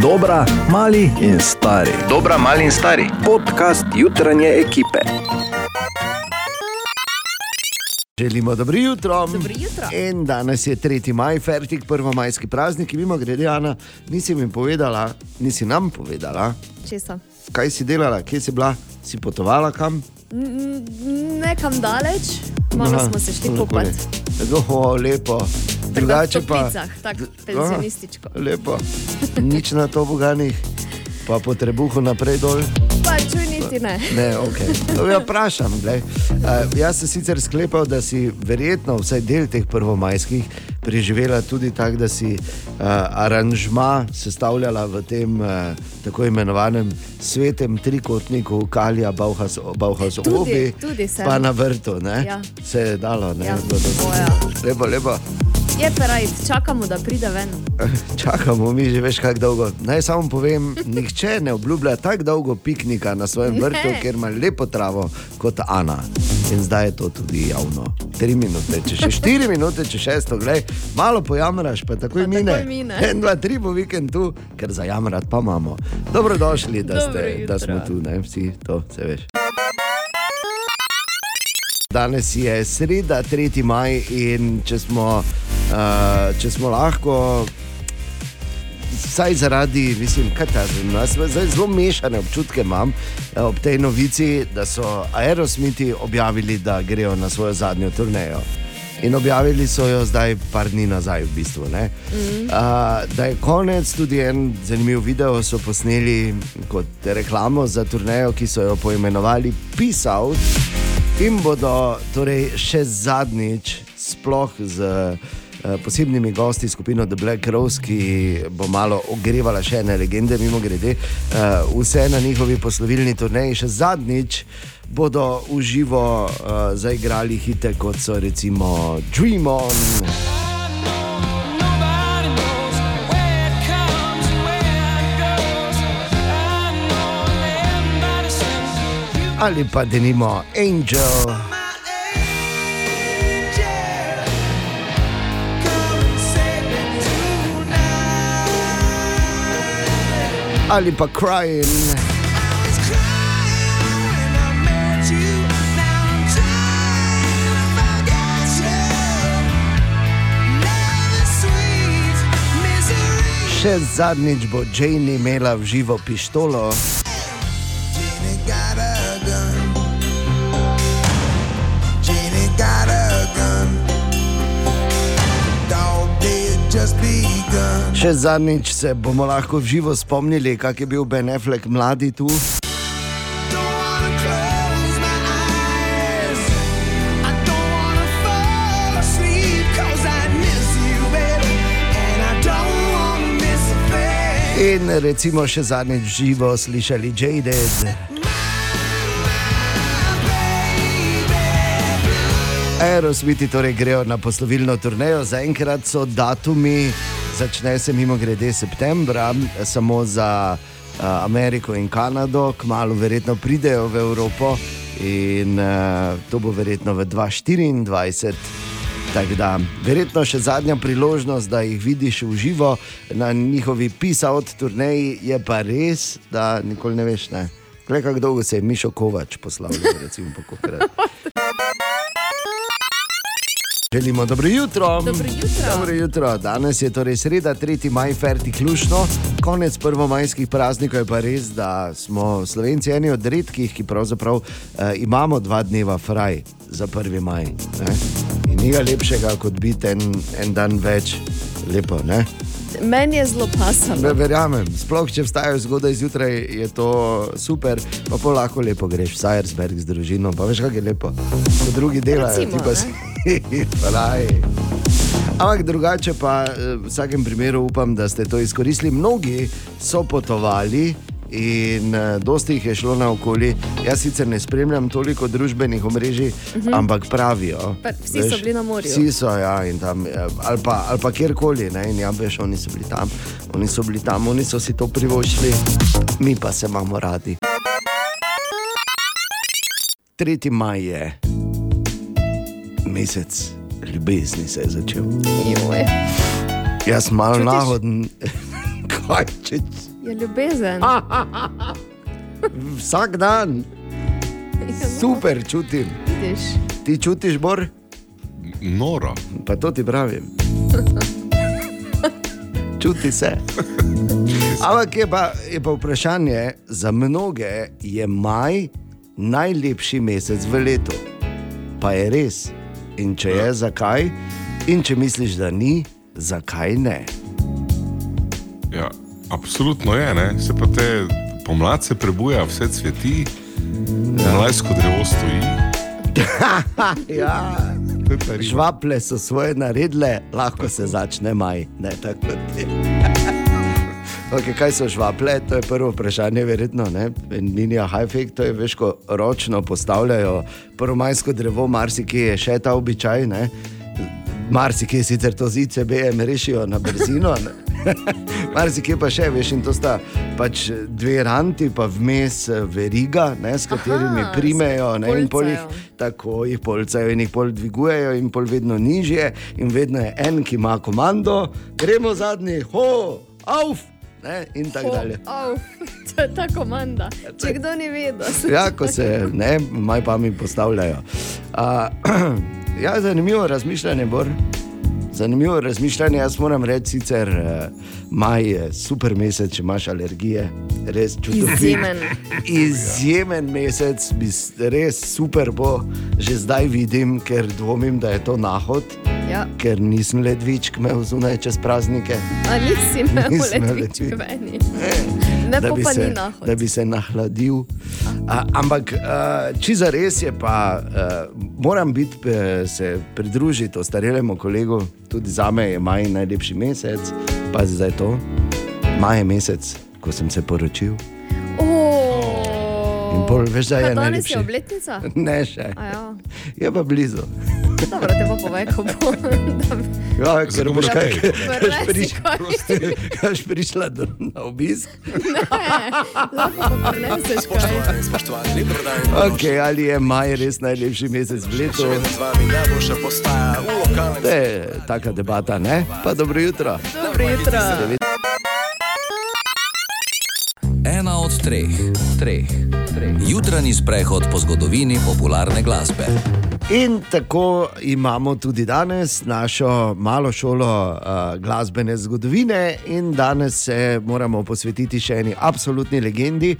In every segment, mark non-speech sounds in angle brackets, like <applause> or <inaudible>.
Dobra, mali in stari. Dobra, mali in stari. Podcast jutranje ekipe. Želimo dobro jutro. Dobro jutro. In danes je 3. maj, fertik, prvo majski praznik. Mimo grede, Ana, nisi mi povedala, nisi nam povedala, Česa? kaj si delala, kje si bila, si potovala kam. Nekam daleč, malo Aha, smo se šli kopati. je. Oh, lepo. Drugače pa. Toplicah, tako. Ah, lepo. Nič na to boganih, pa po trebuhu naprej dol. Pa čuj niti ne. Ne, okay. To ja vprašam. glej. Uh, jaz sem sicer sklepal, da si verjetno vsaj del teh prvomajskih preživela tudi tako, da si uh, aranžma sestavljala v tem uh, tako imenovanem svetem trikotniku Kalija Bauhaus, Bauhaus Tudi- obi, tudi sem. pa na vrtu. ne? Ja. Se je dalo. ne? Ja. Lepo, lepo. Je perajt, čakamo, da pride ven. <laughs> Čakamo, mi že veš, kako dolgo. Naj samo povem, <laughs> nihče ne obljublja tako dolgo piknika na svojem vrtu, ker ima lepo travo kot Ana. In zdaj je to tudi javno. Tri minute, če še štiri <laughs> minute, če šesto, gledaj, malo pojamraš, pa takoj Pa mine. takoj mine. En, dva, tri bo vikend tu, ker za jamrat pa imamo. Dobrodošli, da, ste, da smo tu, ne? vsi to, se veš. Danes je sreda, 3. maj in če smo, uh, če smo lahko, vsaj zaradi, mislim, kaj ta zdaj, zdaj zelo mešane občutke imam eh, ob tej novici, da so Aerosmiti objavili, da grejo na svojo zadnjo turnejo. In objavili so jo zdaj, par dni nazaj, v bistvu. Mm -hmm. uh, da je konec, tudi en zanimiv video so posneli kot reklamo za turnejo, ki so jo poimenovali Peace Out. In bodo torej še zadnjič, sploh z eh, posebnimi gosti, skupino The Black Rose, ki bo malo ogrevala še ene legende, mimo grede, eh, vse na njihovi poslovilni turneji, še zadnjič bodo v živo uh, zaigrali hite, kot so recimo Dream On. Ali pa denimo Angel. Ali pa Crying. Še zadnjič bo Jane imela v živo pištolo. Še zadnjič se bomo lahko v živo spomnili, kak je bil Ben Affleck mladi tu. In recimo še zadnjič živo slišali Jaded. Aerosmiti torej grejo na poslovilno turnejo, zaenkrat so datumi, začne se mimo grede septembra, samo za uh, Ameriko in Kanado, kmalo verjetno pridejo v Evropo in uh, to bo verjetno v 2024. Tako da, verjetno še zadnja priložnost, da jih vidiš v živo na njihovi pisaut turneji, je pa res, da nikoli ne veš. Ne? Glej, kako dolgo se je Mišo Kovač poslavljal, recimo, po kokrat. <laughs> Želimo dobro jutro. Dobro jutro. Dobro jutro. Danes je torej sreda, 3. maj, ferti ključno. Konec prvomajskih praznikov je pa res, da smo Slovenci eni od redkih, ki pravzaprav eh, imamo dva dneva fraj za 1. maj. Ne? In ni ga lepšega, kot biti en, en dan več. Lepo, ne? Meni je zelo Ne pasano. verjamem, sploh če vstajaš zgodaj zjutraj, je to super, pa pa lahko lepo greš v Sajersberg z družino, pa veš, kako je lepo. Ko drugi delajo, Recimo, ti pa si. <laughs> Ampak drugače pa eh, v vsakem primeru upam, da ste to izkoristili. Mnogi so potovali in uh, dosti jih je šlo naokoli. Jaz sicer ne spremljam toliko družbenih omrežij, uh -huh. ampak pravijo. Pa vsi so bili na morju. Vsi so, ja, in tam, eh, ali pa, ali pa kjerkoli, ne, in ja, veš, oni so bili tam, oni so bili tam, oni so si to privoščili, mi pa se imamo radi. 3. maj je mesec ljubezni se je začel. Joj. Jaz sem malo Čutiš? nahoden, <laughs> kaj če Je ljubezen. Vsak dan, Ja, no, super čutim. Vidiš. Ti čutiš, Bor? Noro. Pa to ti pravim. <laughs> Čuti se. Ampak je pa, je pa vprašanje, za mnoge je maj najlepši mesec v letu. Pa je res. In če je, zakaj? In če misliš, da ni, zakaj ne? Ja, absolutno je, ne? se pa te pomlad se prebuja, vse cveti, malajsko drevo stoji. <laughs> Ja. Žvaple so svoje naredile, lahko se začne maj. Ne, tako ti. Okay, kaj so žvaple? To je prvo vprašanje, verjetno. ne. Linija Hajfek, to je veš, ko ročno postavljajo prvomajsko drevo, marsikje je še ta običaj. Ne? Marsikje sicer to z ICB-jem rešijo na brzino. ne. <laughs> Marsikje pa še veš, in to sta pač dve ranti, pa vmes eh, veriga, ne, s katerimi Aha, primejo. Ne, in pol jih polcajo. tako jih polcajo in jih pol dvigujejo, in pol vedno nižje, in vedno je en, ki ima komando, gremo zadnji, ho, auf, ne, in tako dalje. Oh, <laughs> to je ta komanda. Če kdo ni vedel, se Ja, ko se ne, maj pa mi postavljajo. Uh, <clears throat> ja, zanimivo razmišljanje, Bor. Zanimivo razmišljanje. Jaz moram reči, sicer uh, maj je super mesec, če imaš alergije, res čudovit. Izjemen. Izjemen mesec, bi s- res super bo, že zdaj vidim, ker dvomim, da je to nahod, Ja. ker nisem ledvičk imel zunaj čez praznike. A nisi imel imel letvič letvič. meni. Ne da bi, se, da bi se nahladil. A, ampak, če za res je, pa a, moram biti, pe, se pridružiti ostarelemu kolegu, tudi za me je maj najlepši mesec, pa zdaj to. Maj je mesec, ko sem se poročil. In pol, veš, da je Kaj danes najlepši. je obletnica? <laughs> Ne še, A Ja. je pa blizu. Dobro, te pa povej, ko bo. <laughs> Ja, ker boš kaj, Prinesi kaj. kaj <laughs> prišla do, na obisk. Lahko pa prineseš kaj. Spoštovani, dan. Okay, ali je maj res najlepši mesec v letu? Z vami najboljša postaja v lokalnem To je taka debata, ne? Pa dobro jutro. Dobro jutro. Ena od treh, treh, treh. Jutranji sprehod po zgodovini popularne glasbe. In tako imamo tudi danes našo malo šolo uh, glasbene zgodovine, in danes se moramo posvetiti še eni absolutni legendi,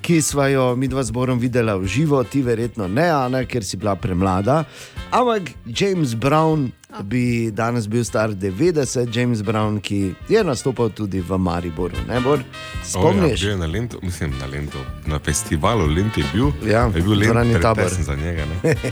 ki smo jo mi dva zborom videla v živo, ti verjetno ne, Ana, ker si bila premlada. Ampak James Brown bi danes bil star 90, James Brown, ki je nastopal tudi v Mariboru. Ne, Bor? Spomniš? Oh, ja, na Lendu, mislim na Lendu, na festivalu Lent je bil. Ja, je bil Lent Tabor. za njega. Ne? <laughs>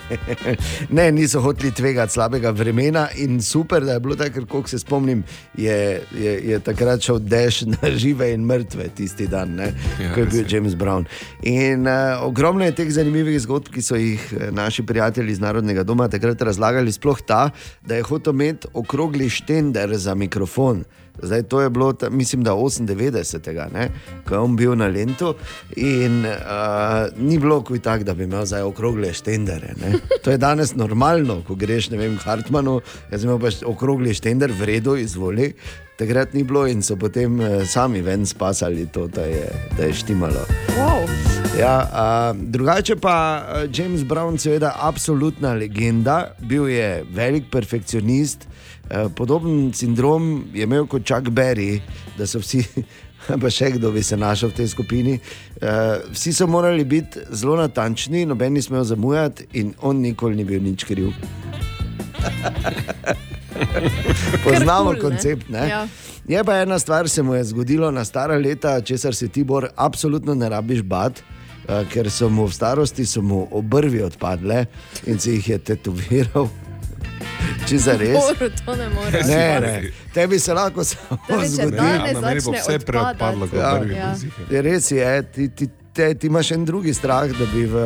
Ne, niso hoteli tvegati slabega vremena in super, da je bilo tako, koliko se spomnim, je, je, je takrat šel dež na žive in mrtve tisti dan, ne, Ja, ko je bil. James Brown. In uh, ogromno je teh zanimivih zgodb, ki so jih eh, naši prijatelji iz Narodnega doma takrat razlagali, sploh ta, da je hotel imeti okrogli štender za mikrofon. Zdaj, to je bilo, ta, mislim, da 98. Ne, ko je on bil na Lendu, in uh, ni bilo kuj tako, da bi imel zdaj okrogle štendere. Ne. To je danes normalno, ko greš, ne vem, Hartmanu, jaz imam pač okrogli štender, v redu, izvoli. Takrat ni bilo in so potem uh, sami ven spasali to, da je, da je štimalo. Wow. Ja, a, drugače pa a, James Brown, seveda, absolutna legenda, bil je velik perfekcionist, a, podoben sindrom je imel kot Chuck Berry, da so vsi, <laughs> pa še kdo bi se našel v tej skupini. A, vsi so morali biti zelo natančni, noben ni smel zamujati in on nikoli ni bil nič kriv. <laughs> Poznamo ne? koncept. Ne? Ja. Je pa ena stvar, se mu je zgodilo na stara leta, česar se Tibor absolutno ne rabiš bat. Eh, Ker so mu v starosti so mu obrvi odpadle in si jih je tetoviral. <laughs> Če za res. Boru, to ne moreš. Ne, ne, tebi se lahko samo zgodi. Ja, meni bo začne vse preodpadlo, kot Ja. prvi Ja. Je Res je, ti, ti, te, ti imaš en drugi strah, da bi v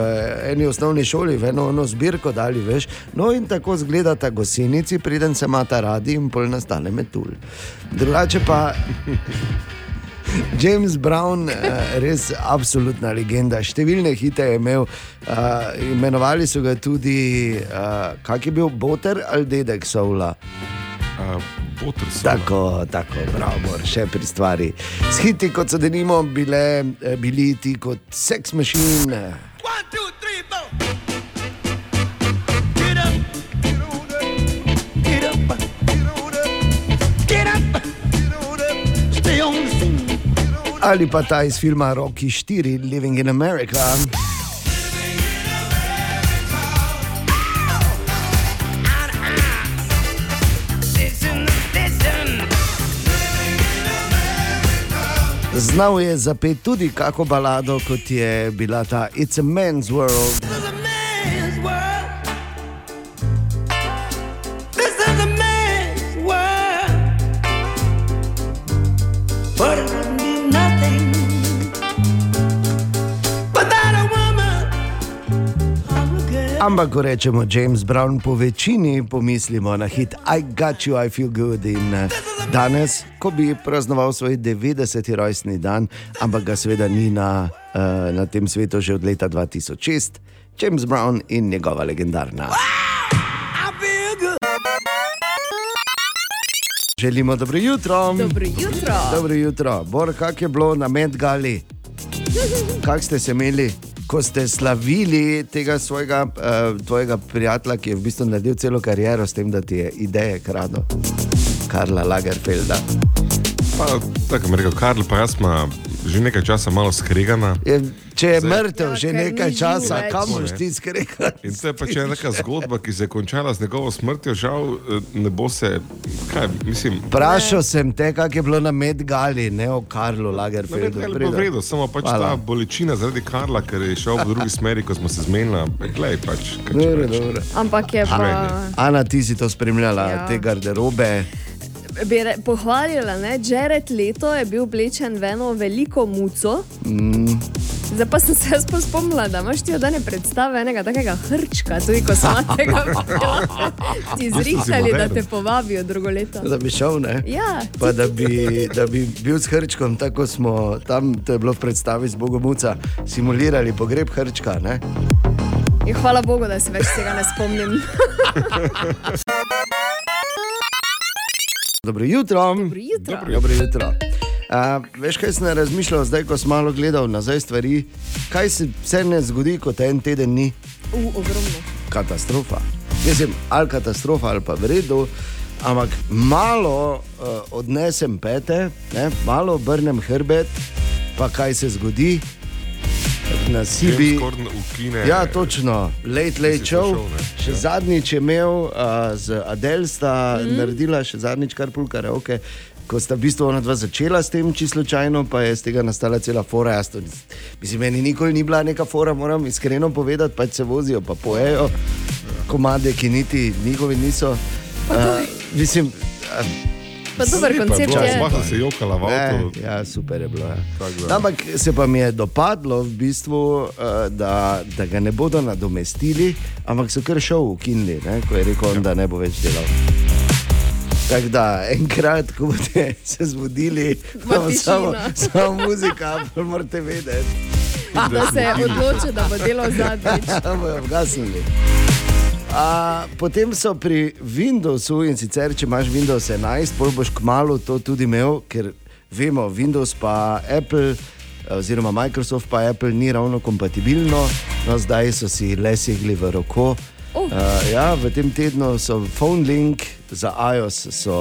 eni osnovni šoli v eno, eno zbirko dali več. No in tako izgledata gosenici, preden se imata radi in pol nastane metul. Drugače pa. James Brown, eh, res absolutna legenda, številne hite je imel. Uh, imenovali so ga tudi, uh, kak je bil Boter ali dedek Soula. uh. Tako, tako, bravo, še pri stvari. S hiti, kot so denimo bile, bili ti kot Sex Machine. One, two, three, four. Ali pa ta iz filma Rocky 4, Living in America. Znal je zapeti tudi kako balado, kot je bila ta It's a Man's World. Ampak, ko rečemo James Brown, po večini pomislimo na hit I Got You, I Feel Good. In eh, danes, ko bi praznoval svoj 90. rojstni dan, ampak ga seveda ni na, eh, na tem svetu že od leta 2006, James Brown in njegova legendarna. Želimo dobro jutro. Dobro jutro. Dobro jutro. Bor, kak je bilo na Medgali? Kak ste se imeli, ko ste slavili tega svojega uh, tvojega prijatelja, ki je v bistvu naredil celo kariero s tem, da ti je ideje kradel? Karla Lagerfelda. Pa, tako je rekel Karl, pa jaz smo že nekaj časa malo skregana. Je, če je Zdaj- mrtev Ja, že ker nekaj časa, kam boš ti skregati? In to je pač ena taka zgodba, ki se je končala z njegovo smrtjo, žal eh, ne bo se, kaj, mislim, Vprašal sem te, kak je bilo na Medgali, ne o Karlu Ne, Lagerfeldu. ne, ne, v redu, samo pač Hvala. ta bolečina zaradi Karla, ker je šel v drugi smeri, ko smo se zmenili. Glej, pač, Dobro, dobro. Ampak je pa. Življenje. Ana, ti si to spremljala, ja. Ja. te garderobe. Bi re, pohvalila, da Jared leto je bil oblečen v eno veliko muco. Mm. Zdaj pa sem se jaz pa spomnila, da imaš ti od dane predstave enega takega hrčka, tudi ko smo <laughs> tega ti zrihtali, da te povabijo drugo leto. Da bi šel, ne? Ja, Pa da bi, da bi bil s hrčkom, tako smo tam, to je bilo v predstavi z Bogomuca, simulirali pogreb hrčka. Ne? in hvala Bogu, da se več tega ne spomnim. <laughs> Dobro jutro. Dobro jutro. Dobro jutro. Uh, veš, kaj sem razmišljal, zdaj, ko sem malo gledal nazaj stvari, kaj se vse ne zgodi, kot en teden ni U, ogromno. katastrofa. Mislim, ali katastrofa, ali pa v redu, ampak malo uh, odnesem pete, ne? malo obrnem hrbet, pa kaj se zgodi na Sibi. James Corden ukine. Ja, točno, late, late show. Še Ja. zadnjič je imel uh, z Adel, sta mm. naredila še zadnjič kar pulkare. Okay. Ko sta v bistvu ona dva začela s tem, čisto slučajno, pa je iz tega nastala cela fora. Jaz to Mislim, meni nikoli ni bila neka fora, moram iskreno povedati, pač se vozijo, pa pojejo komade, ki niti njihovi niso. Uh, mislim, uh, Pa dober Lepa je koncept bila, je. Sploh sem se jokala v avtu. Ja, super je bilo. Ja. Da. Ampak se pa mi je dopadlo, v bistvu, eh, da, da ga ne bodo nadomestili, ampak so kar šel ukinili, ne, ko je rekel, on, da ne bo več delal. Tako da enkrat, ko boste <laughs> se zbudili, bo samo, samo muzika, morate vedeti, Da se je odločil, da bo delal zadnjič. da <laughs> bojo vgasnili. A, potem so pri Windowsu in sicer, če imaš Windows 11, pol boš kmalo to tudi imel, ker vemo, Windows pa Apple. Oziroma, Microsoft pa Apple ni ravno kompatibilno, no zdaj so si le segli v roko. Oh. Uh, ja, v tem tednu so PhoneLink za iOS so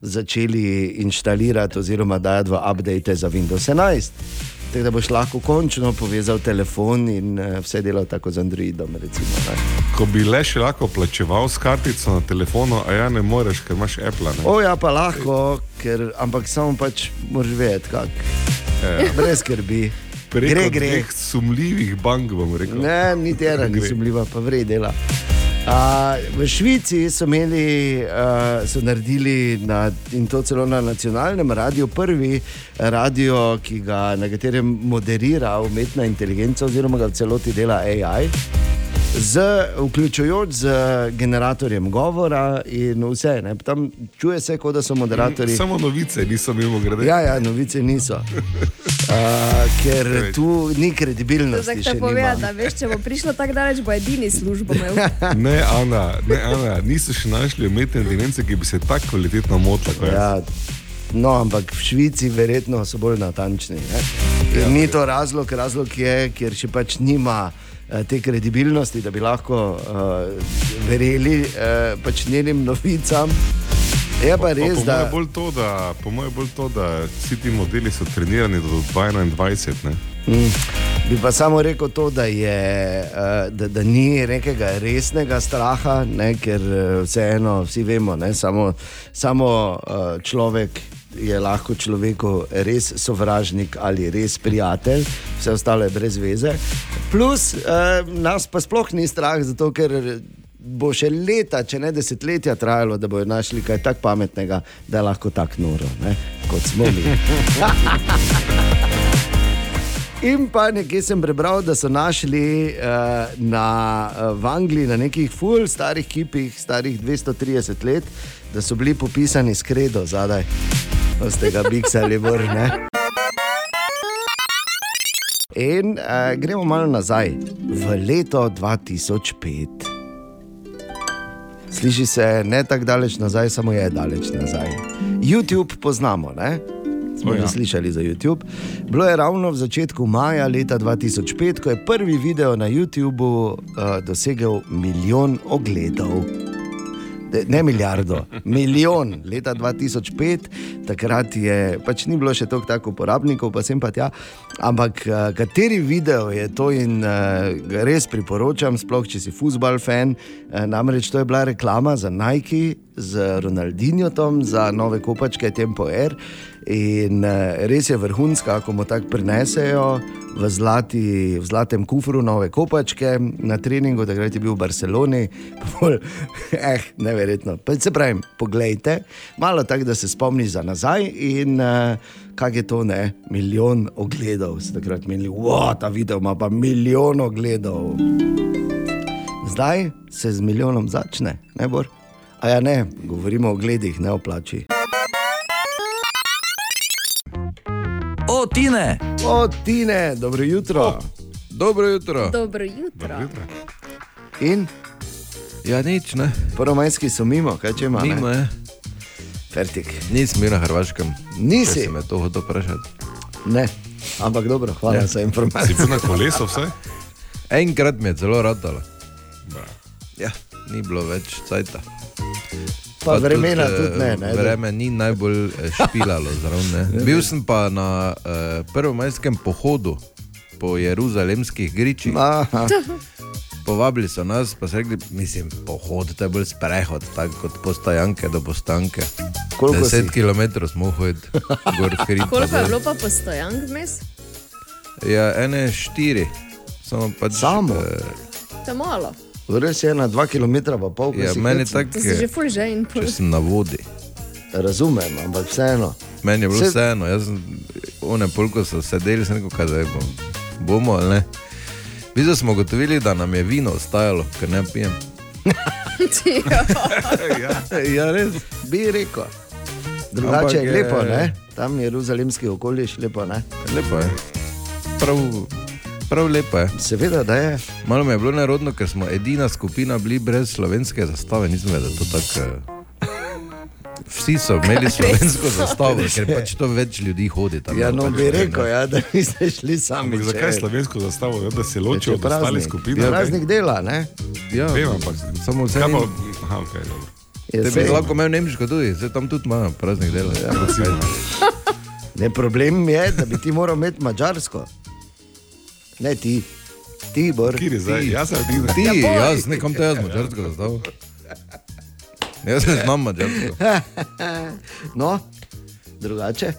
začeli inštalirati oziroma dajati v update za Windows 11. Tako da boš lahko končno povezal telefon in uh, vse delal tako z Androidom. Recimo, ne. Ko bi le še lahko plačeval s kartico na telefonu, a ja ne moreš, ker imaš Apple. Ne? o ja, pa lahko, ker, ampak samo pač moraš vedeti, kako. Ja. Brez skrbi. Preko Gre, gre. sumljivih bank bom rekel. Ne, niti ena ni sumljiva, pa vredela. Uh, v Švici so, imeli, uh, so naredili na, in to celo na nacionalnem radiju, prvi radio, ga, na katerem moderira umetna inteligenca, oziroma ga v celoti dela AI. Z, vključujoč z generatorjem govora in vse. Ne. Tam čuje se, kot da so moderatorji. Samo novice niso mimo grede. Ja, ja, novice niso. <laughs> Uh, ker tu ni kredibilnosti. Zdaj te povem, da veš, če bo prišlo tako daleč, bo edini službo imel. <laughs> Ne, Ana, ne, Ana, niso še našli umetne inteligence, ki bi se tako kvalitetno motila. Ja, no, ampak v Švici verjetno so bolj natančni. Ne? Ja, ni to razlog, razlog je, ker še pač nima te kredibilnosti, da bi lahko uh, verjeli uh, pač njenim novicam. Je pa res, po da mojem bolj to, da, po mojem bolj to, da vsi ti modeli so trenirani do 21. Ne? Mm. Bi pa samo rekel to, da, je, eh, da, da ni nekega resnega straha, ne, ker eh, vseeno vsi vemo, ne, samo, samo eh, človek je lahko človeku res sovražnik ali res prijatelj, vse ostalo je brez veze. Plus nas pa sploh ni strah, zato ker. Bo še leta, če ne desetletja trajalo, da bodo našli kaj tako pametnega, da je lahko tako noro, ne, kot smo mi. <laughs> In pa nekje sem prebral, da so našli uh, na, uh, v Angliji na nekih ful starih kipih, starih 230 let, da so bili popisani s kredo zadaj, z tega biksa ali vrne. In uh, gremo malo nazaj, v leto 2005. Sliši se ne tako daleč nazaj, samo je daleč nazaj. YouTube poznamo, ne? Smo ja. že slišali za YouTube. Bilo je ravno v začetku maja leta 2005, ko je prvi video na YouTubu uh, dosegel milijon ogledov. Ne milijardo, milijon leta 2005, takrat je, pač ni bilo še toliko tako uporabnikov, pa sem pa tja. Ampak uh, kateri video je to in ga res priporočam, sploh če si futbal fan. Uh, namreč to je bila reklama za Nike z Ronaldinjotom, za nove kopačke Tempo Air. In uh, res je vrhunska, ko mu tako prinesejo v, zlati, v zlatem kufru nove kopačke na treningu, takrat je bil v Barceloni. <laughs> pol, Eh, neverjetno. Pa Se pravi, poglejte, malo tako, da se spomniš za nazaj in uh, kaj je to, ne, milijon ogledov. So Takrat menili, wow, ta video ima pa milijon ogledov. Zdaj se z milijonom začne, ne bor. A ja, ne, govorimo o gledih, ne o plači. Tine! O, Tine, dobro jutro. Dobro jutro. Dobro jutro. In Ja, nič, ne. prvomajski so mimo, kaj če ima? ne? Mimo je. Fertik. Nisem bil na Hrvaškem. Nisi? Če si me to hotel vprašati. Ne, ampak dobro, hvala Ja. za Si informacijo. bil na kolesu vse? <laughs> Enkrat mi je zelo ratalo. Ja, ni bilo več cajta. Pa vremena eh, tudi ne. ne Vreme ni najbolj eh, špilalo zraven. ne. <laughs> Bil sem pa na uh, prvomajskem pohodu po jeruzalemskih gričih. Aha, <laughs> Povabili so nas, pa so rekli, mislim, pohod, to je bolj sprehod, tako kot postajanke do postanke. Koliko si? 10 km smo hodili, gor hrib. Koliko je bilo pa postojank vmes? Ja, ene štiri. Samo pač, Samo? eh, To je malo. Res je na 2 km pa pol. Ja, si meni je tako, pol. če sem na vodi. Razumem, ampak vseeno. Meni je bilo Se- vseeno, jaz sem, one polko so sedeli, sem rekel, kaj zdaj bom. Bomo ali ne. Videli smo ugotovili, da nam je vino ostajalo, ker ne pijem. <laughs> Ja, res. Bi rekel. Drugače je je- lepo, ne? Tam je jeruzalemski okoliš lepo, ne? Lepo je. Prav, prav lepo je. Seveda, da je. Malo mi je bilo nerodno, ker smo edina skupina bili brez slovenske zastave. Nisem vedel, da je to tako. eh, Vsi so imeli <laughs> slovensko zastavo, ker pač to več ljudi hodi tam. Ja, no Pač, bi rekel, ja, da niste šli sami. Ampak zakaj slovensko zastavo, ja, da se ločijo od ostalih praznik. skupin? Ja, Praznik dela, ne? Ja, Vem, ampak samo vse. kaj pa, aha, okay, dobro. Je Te bi lahko imel nemško tudi, zdaj tam tudi ima praznik dela. Ja, Ne, problem je, da bi ti moral imeti mačarsko. Ne ti, ti bor. Kjer je zdaj? Jaz sem ti. Ti, Ja, jaz, nekam to jaz mačarsko zastavo. Jaz ne znam mačarsko. <laughs> No, drugače.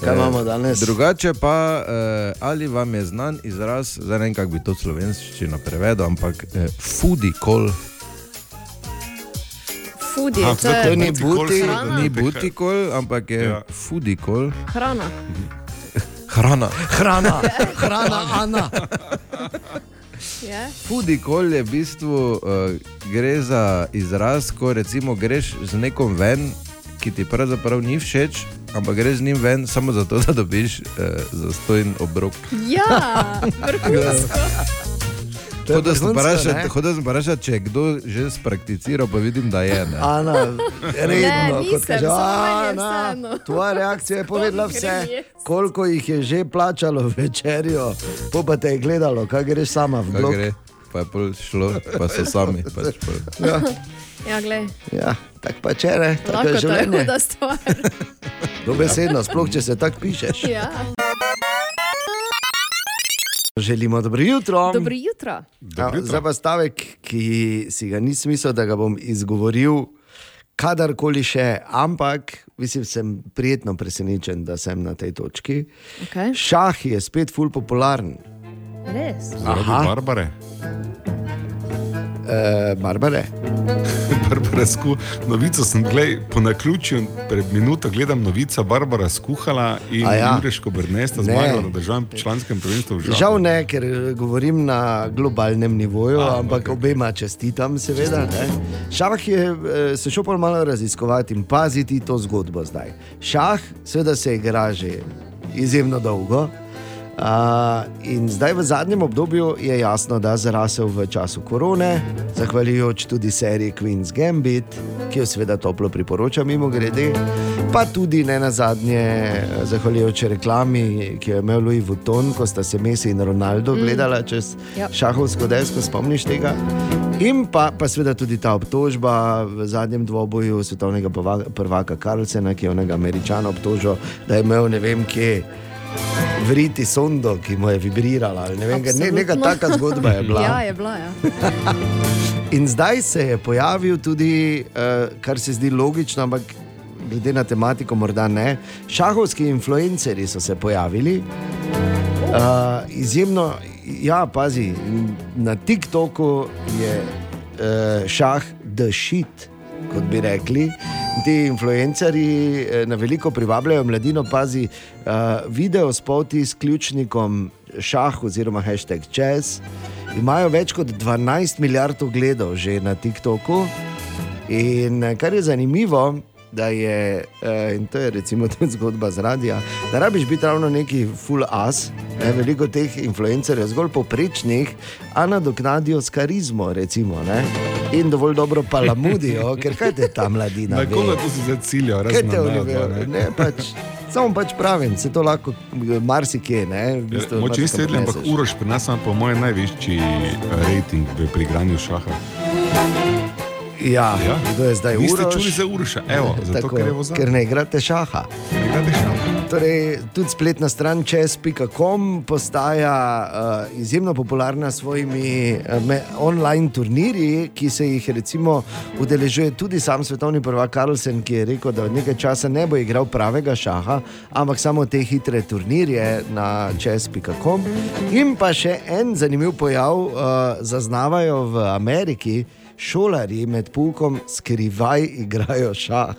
Kaj imamo danes? Drugače pa, eh, ali vam je znan izraz, zdaj ne vem, kako bi to slovenščino prevedel, ampak eh, foodie call, Foodie, Aha, to to ni Buti call buti. se- Hrana. ni call, ampak je Ja. foodie call, hrana. Hrana. Hrana, <laughs> hrana, Ana. Je? Fudikol je v bistvu uh, gre za izraz, ko recimo greš z nekom ven, ki ti pravzaprav ni všeč, ampak greš z njim ven samo zato, da dobiš uh, zastojen obrok. Ja, vrhunsko. <laughs> Hoda sem sem vprašal, če je kdo že sprakticiral, pa vidim, da je. Ne. Ana, redno, Ne, kot nisem, kaže, Ana, tvoja reakcija je povedala vse, koliko jih je že plačalo večerjo, po pa te je gledalo, kaj greš sama v blok. gre, pa je šlo, pa so sami. Pač pol. Ja, Ja, glej, ja tako pa če ne, tako je to je življenje. Dobesedno, sploh če se tako pišeš. Ja. Želimo dobro jutro. Dobro jutro. Ja, zdaj pa stavek, ki si ga nisem mislil, da ga bom izgovoril kadarkoli še, ampak mislim, sem prijetno presenečen, da sem na tej točki. Okay. Šah je spet ful popularen. Res. Aha. Barbare. E, Barbare. Barbara sku, novico sem gledal po naključju, pred minuto gledam novico, Barbara skuhala in A ja. Jureško Brnesta Ne. zmagala na državnem članskem prvenstvu. Žabu. Žal ne, ker eh, govorim na globalnem nivoju, A, ampak okay. obema čestitam, seveda. Šah je eh, se šel pa malo raziskovati in paziti to zgodbo zdaj. Šah, seveda se igra že izjemno dolgo. Uh, in zdaj v zadnjem obdobju je jasno, da je zrasel v času korone, zahvaljujoč tudi seriji Queen's Gambit, ki jo seveda toplo priporočam, mimo grede, pa tudi ne na zadnje, zahvaljujoč reklami, ki jo je imel Louis Vuitton, ko sta se Messi in Ronaldo gledala čez Ja. šahovsko desko, spomniš tega. In pa, pa seveda tudi ta obtožba v zadnjem dvoboju svetovnega prvaka Karlsena, ki je onega američana obtožil, da je imel ne vem kje. Vriti sondo, ki mu je vibrirala. Ne vem, ne, neka taka zgodba je bila. Ja, je bila. Ja. <laughs> In zdaj se je pojavil tudi, uh, kar se zdi logično, ampak glede na tematiko, morda ne. Šahovski influencerji so se pojavili. Uh, izjemno, ja, pazi, na TikToku je uh, šah the shit, kot bi rekli. Ti influencerji eh, na veliko privabljajo mladino, pazi, uh, video spoti s ključnikom šah oziroma hashtag čez. Imajo več kot 12 milijard ogledov že na TikToku. In eh, kar je zanimivo, da je, eh, in to je recimo <laughs> tudi zgodba z radia, da rabiš biti ravno neki full as, ne, veliko teh influencerjev, zgolj poprečnih, a nadoknadijo s karizmo, recimo, ne, in dovolj dobro palamudijo, <laughs> ker kaj te ta mladina. Na koga to si ne? Ne, pač, samo pač pravim, se to lahko eh, marsikje. V bistvu Moče marsikam vedeli, ampak. Uroš pri nas ima po mojem največji eh, rejting v prigranju šaha. Ja, Ja? kdo je zdaj Niste Uroš? čuli za Uroša? Evo, zato Tako, ker ker ne igrate šaha. Ne igrate šaha. Torej, tudi spletna stran čez.com postaja uh, izjemno popularna s svojimi uh, me, online turnirji, ki se jih recimo udeležuje tudi sam svetovni prvak Karlsen, ki je rekel, da nekaj časa ne bo igral pravega šaha, ampak samo te hitre turnirje na čez.com. In pa še en zanimiv pojav uh, zaznavajo v Ameriki. Šolari med poukom skrivaj igrajo šah.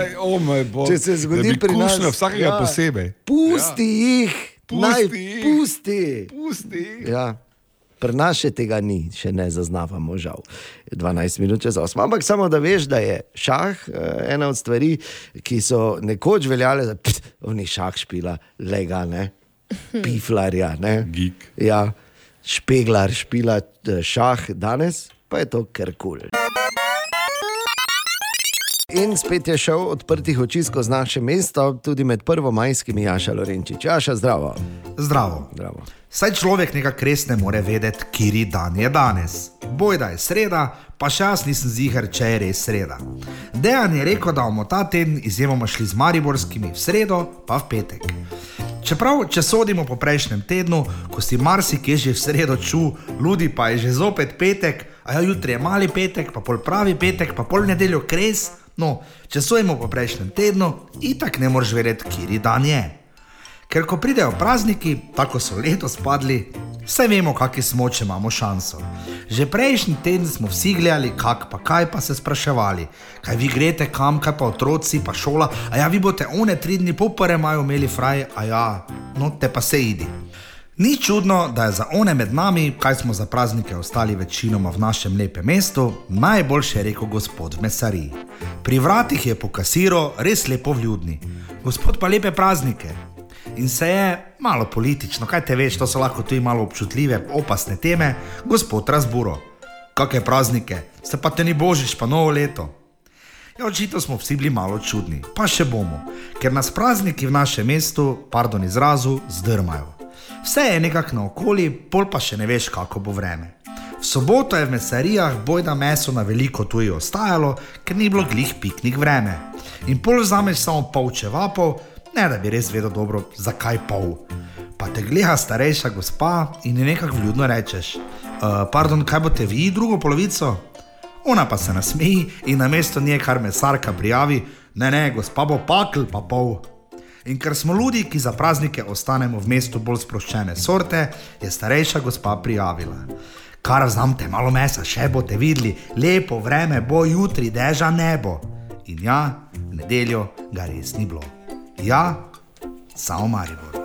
Ej, O moj bog. Če se zgodi pri nas, kušnja vsakega ja. posebej. Pusti ja. jih, Pusti naj jih. pusti. Pusti. Ja. Pri nas še tega ni, še ne zaznavamo, žal. Je 12 minut čez 8. Ampak samo da veš, da je šah eh, ena od stvari, ki so nekoč veljale, da oni šah špila, lega, ne, <laughs> piflarja. Ne. Geek. Ja, špeglar špila eh, šah danes, pa je to kar kul. Cool. In spet je šel odprtih oči skozi naše mesto, tudi med prvomajskimi Jaša Lorenčič. Jaša, zdravo. Zdravo. zdravo. Saj človek nekako res ne more vedeti, kiri dan je danes. Boj da je sreda, pa še jaz nisem ziger, če je res sreda. Dejan je rekel, da bomo ta teden izjemoma šli z Mariborskimi v sredo, pa v petek. Čeprav, če sodimo po prejšnjem tednu, ko si marsikje že v sredo ču, ludi pa je že zopet petek, a ja, jutri je mali petek, pa pol pravi petek, pa pol nedeljo kres. No, če sodimo po prejšnjem tednu, itak ne moreš verjeti, kiri dan je. Ker ko pridejo prazniki, tako so letos padli, vse vemo, kakšni smo, če imamo šanso. Že prejšnji teden smo vsi gledali, kak pa kaj pa se spraševali, kaj vi greste kam, kaj pa otroci, pa šola, a ja, vi boste one tri dni popore imajo imeli fraj, a ja, no te pa se idi. Ni čudno, da je za one med nami, kaj smo za praznike ostali večinoma v našem lepem mestu, najboljše rekel gospod v mesariji. Pri vratih je po kasiru res lepo vljudni, gospod pa lepe praznike. In se je, malo politično, kaj te veš, to so lahko tudi malo občutljive, opasne teme, gospod razburo. Kakšne praznike, ste pa te ni božič, pa novo leto. Ja, očitno smo vsi bili malo čudni, pa še bomo, ker nas prazniki v našem mestu, pardon izrazu, zdrmajo. Vse je nekako naokoli, pol pa še ne veš, kako bo vreme. V soboto je v mesarijah bojda meso na veliko tuji ostajalo, ker ni bilo glih piknik vreme. In pol vzameš samo pol čevapov, ne da bi res vedel dobro, zakaj pol. Pa te gleda starejša gospa in ji nekako vljudno rečeš: uh, Pardon, kaj boste vi drugo polovico? Ona pa se nasmeji in na mesto nje, kar mesarka prijavi, ne, ne, gospa bo pakl, pa pol. In ker smo ljudje, ki za praznike ostanemo v mestu bolj sproščene sorte, je starejša gospa prijavila. Kar vzamete malo mesa, še boste videli, lepo vreme bo jutri, deža nebo. In ja, v nedeljo ga res ni bilo. Ja, samo Maribor.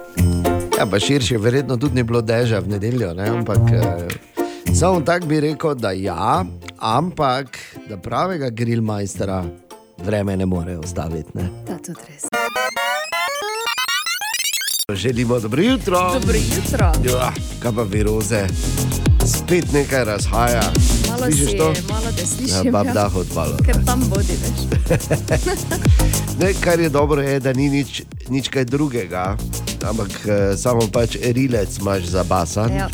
Ja, pa širše, verjetno tudi ni bilo dežja v nedeljo, ne? ampak eh, samo tako bi rekel, da ja, ampak da pravega grilmajstra vreme ne more ostaviti. Ne? Ta tudi res. Želimo dobro jutro. Dobro jutro. Ja, kaj pa viroze, spet nekaj razhaja. Malo Slišiš si, to? malo te Ja, slišim. bab ja. dah odpalo. Ker tam bodi, veš. <laughs> Ne, kar je dobro, je, da ni nič, nič kaj drugega, ampak eh, samo pač rilec imaš za basan. Ja.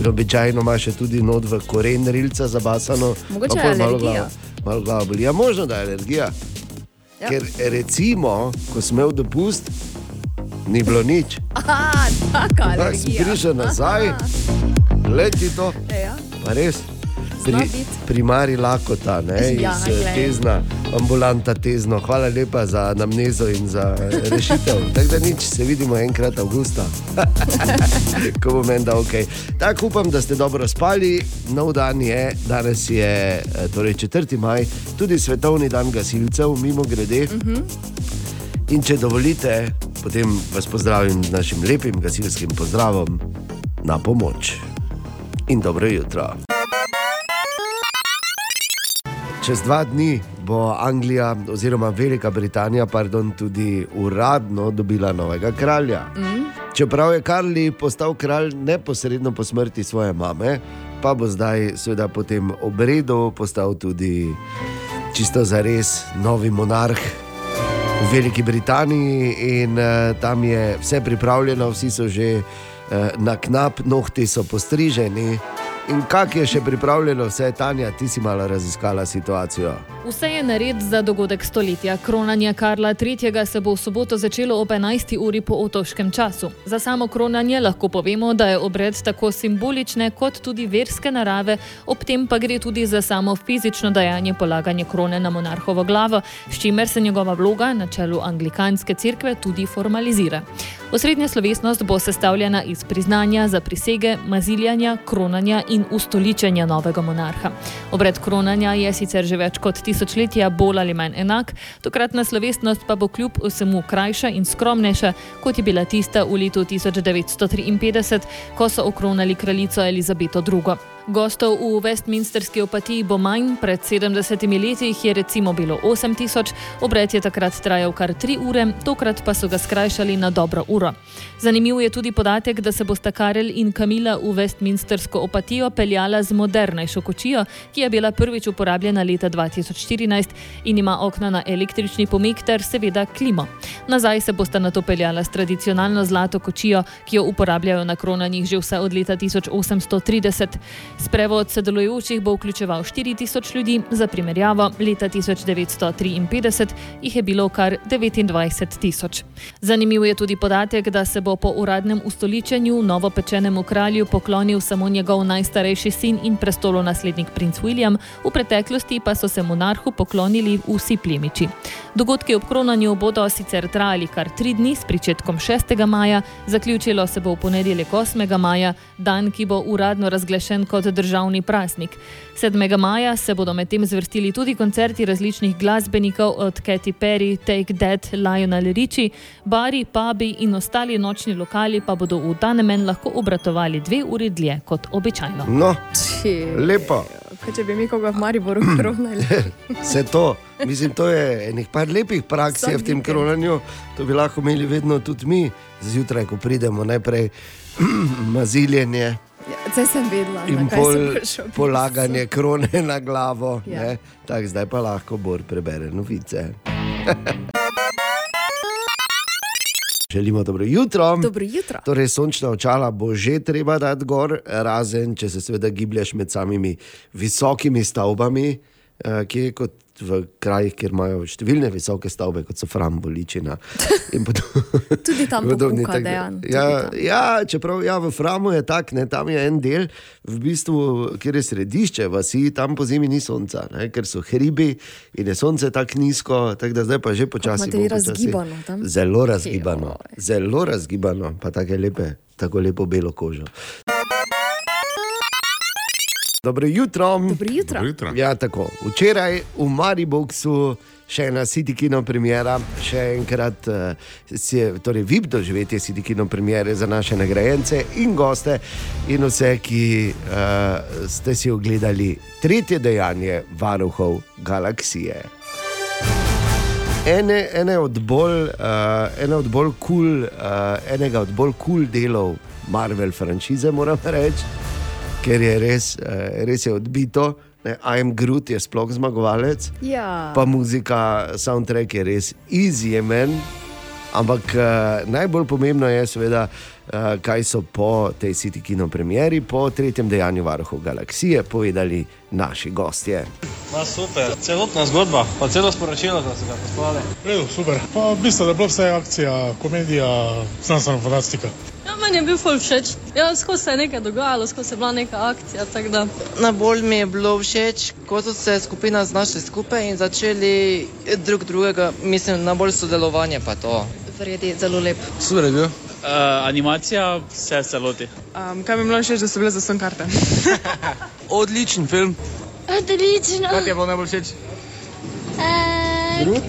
In Običajno imaš tudi not v koren rilca za basano. Mogoče je malo glava- Malo glava boli. Ja, možno da je alergija. Ja. Ker recimo, ko sem imel dopust, ni bilo nič. Aha, Tako alergija. prišel nazaj, leti to, Ja. pa res. Pri, primari lakota, ne, Ja, iz eh, glej. tezna, ambulanta tezno. Hvala lepa za namnezo in za eh, rešitev. Tako da nič, se vidimo enkrat avgusta, <laughs> ko bo meni da ok. Tako upam, da ste dobro spali. Nov dan je, danes je eh, torej 4. maj, tudi svetovni dan gasilcev, mimo grede. Uh -huh. In če dovolite, potem vas pozdravim z našim lepim gasilskim pozdravom na pomoč. In dobro jutro. Čez dva dni bo Anglija, oziroma Velika Britanija, pardon, tudi uradno dobila novega kralja. Mm. Čeprav je Karli postal kralj neposredno po smrti svoje mame, pa bo zdaj, seveda, po tem obredu postal tudi čisto za res novi monarh v Veliki Britaniji in uh, tam je vse pripravljeno, vsi so že uh, na knap, nohti so postriženi. In kak je še pripravljeno, vse Tanja, ti si malo raziskala situacijo. Vse je nared za dogodek stoletja. Kronanje Karla III. se bo v soboto začelo ob 11. uri po otoškem času. Za samo kronanje lahko povemo, da je obred tako simbolične kot tudi verske narave, ob tem pa gre tudi za samo fizično dejanje polaganja krone na monarhovo glavo, s čimer se njegova vloga na čelu anglikanske cerkve tudi formalizira. Osrednja slovesnost bo sestavljena iz priznanja za prisege, maziljanja, kronanja in ustoličenja novega monarha. Obred kronanja je sicer že več kot tisočletja bolj ali manj enak, tokratna slovesnost pa bo kljub vsemu krajša in skromnejša, kot je bila tista v letu 1953, ko so okronali kraljico Elizabeto II. Gostov v Westminsterski opatiji bo manj, pred 70 leti jih je recimo bilo 8000, obred je takrat trajal kar 3 ure, tokrat pa so ga skrajšali na dobro uro. Zanimiv je tudi podatek, da se bosta Karel in Kamila v Westminstersko opatijo peljala z modernejšo kočijo, ki je bila prvič uporabljena leta 2014 in ima okna na električni pomik ter seveda klimo. Nazaj se bosta na to peljala s tradicionalno zlato kočijo, ki jo uporabljajo na kronanjih že vse od leta 1830. Sprevod sodelujočih bo vključeval 4000 ljudi, za primerjavo, leta 1953 jih je bilo kar 29 tisoč. Zanimiv je tudi podatek, da se bo po uradnem ustoličenju novopečenemu kralju poklonil samo njegov najstarejši sin in prestolonaslednik princ William, v preteklosti pa so se monarhu poklonili vsi plemiči. Dogodki ob kronanju bodo sicer trajali kar tri dni s pričetkom 6. maja, zaključilo se bo v ponedeljek 8. maja, dan, ki bo uradno razglašen kot državni praznik. 7. maja se bodo medtem zvrstili tudi koncerti različnih glasbenikov od Katy Perry, Take That, Lionel Richie, bari, pubi in ostali nočni lokali pa bodo v ta namen lahko obratovali dve uri dlje kot običajno. No, Či, lepo. Kaj, če bi mi koga v Mariboru <clears throat> kronali. Vse to, mislim, to je enih par lepih praks v tem kronanju. To bi lahko imeli vedno tudi mi, zjutraj, ko pridemo, najprej <clears throat> maziljenje Ja, Zdaj sem vedela, in kaj pol, sem prišel. polaganje krone na glavo. Ja. Ja. Tak, zdaj pa lahko Bor prebere novice. <laughs> Želimo dobro jutro. Dobro jutro. Torej, sončna očala bo že treba dati gor, razen če se seveda giblješ med samimi visokimi stavbami, eh, ki je kot v krajih, kjer imajo številne visoke stavbe, kot so Framboličina. <laughs> Tudi tam <laughs> Podobni, da- dejan. Ja, ja, čeprav ja, v Framu je tako, ne, tam je en del, v bistvu, kjer je središče vasi, tam po zimi ni sonca, ne, ker so hribi in je sonce tako nizko, tako da zdaj pa že počasi. razgibano tam? Zelo razgibano, zelo razgibano, pa tako lepe, tako lepo belo kožo. Dobro jutro. Dobro jutro. Dobro jutro. Ja, tako. Včeraj v Mariboku še ena City Kino premjera, še enkrat uh, si je, torej VIP doživetje City Kino premjere za naše nagrajence in goste in vse, ki uh, ste si ogledali tretje dejanje varuhov galaksije. Ene, ene od bolj, uh, ene od bolj cool, uh, enega od bolj kul cool delov Marvel franšize, moram reči, ker je res, uh, res je odbito. Ne, I'm Groot je sploh zmagovalec, Ja. pa muzika, soundtrack je res izjemen. Ampak uh, najbolj pomembno je, seveda, kaj so po tej City Kino premjeri, po tretjem dejanju Varuhov galaksije, povedali naši gostje. Ma super, celotna zgodba, pa celo sporočilo, da so ga poslali. Redu, super. Pa v bistvu je bila vse akcija, komedija, znanstvena fantastika. Ja, meni je bil ful všeč. Ja, skozi se je nekaj dogajalo, skozi se je bila neka akcija. Da. Najbolj mi je bilo všeč, ko so se skupina znašli skupaj in začeli drug drugega, mislim, najbolj sodelovanje pa to. Verjeti, zelo lep. Super je bil. Uh, animacija, vse celoti. Um, kaj mi je bilo všeč, da so bile za sem karte? <laughs> Odličen film. Odlično. Kaj ti je bilo najbolj všeč? Uh,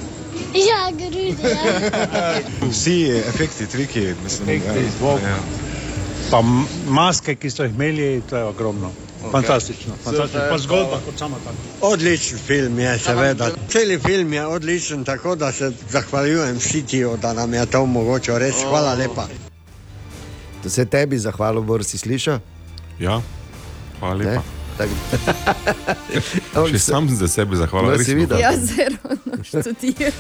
ja, grudi. Ja. <laughs> Vsi efekti, triki, mislim, Efekti, zvok. Pa m- maske, ki so jih imeli, to je ogromno. Fantastično, fantastično. Pa zgodba kot sama taka. Odličen film je, seveda. Celi film je odličen, tako da se zahvaljujem Šitiju, da nam je to omogočil. Res hvala lepa. To se tebi zahvalil, Bor si slišal? Ja, hvala Ne? lepa. Ampak Še <laughs> se- sam za sebe zahvaljujem. No, si videl? Ja, zelo študira.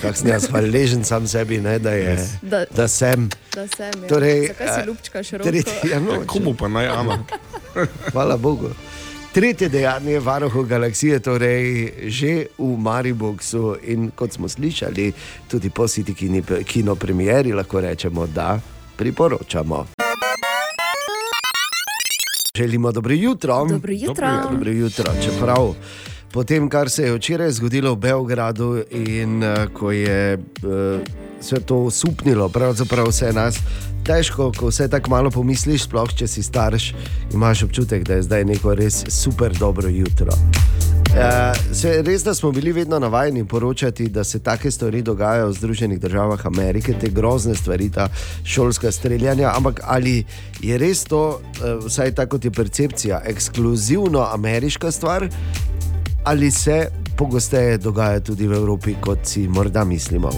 Kako sem jaz hvaležen sam sebi, ne, da, je, Da- da sem. Da sem. Ja. Torej, Zakaj si ljubčkaš roko? Tretji, ja, no, <laughs> Komu pa naj Ana? <laughs> Hvala Bogu. Tretje dejanje varuhov galaksije, torej že v Mariboku in kot smo slišali, tudi po City kini- kino premjeri, lahko rečemo, da priporočamo. Želimo dobro jutro. Dobro jutro. Dobro, dobro jutro. Čeprav po tem, kar se je včeraj zgodilo v Beogradu in uh, ko je uh, vse to usupnilo, pravzaprav vse nas. Težko, ko vse tako malo pomisliš, sploh če si starš, imaš občutek, da je zdaj neko res super dobro jutro. Uh, se, res, da smo bili vedno navajeni poročati, da se take stvari dogajajo v Združenih državah Amerike, te grozne stvari, ta šolska streljanja. Ampak ali je res to, uh, vsaj tako je percepcija, ekskluzivno ameriška stvar, ali se pogosteje dogaja tudi v Evropi, kot si morda mislimo?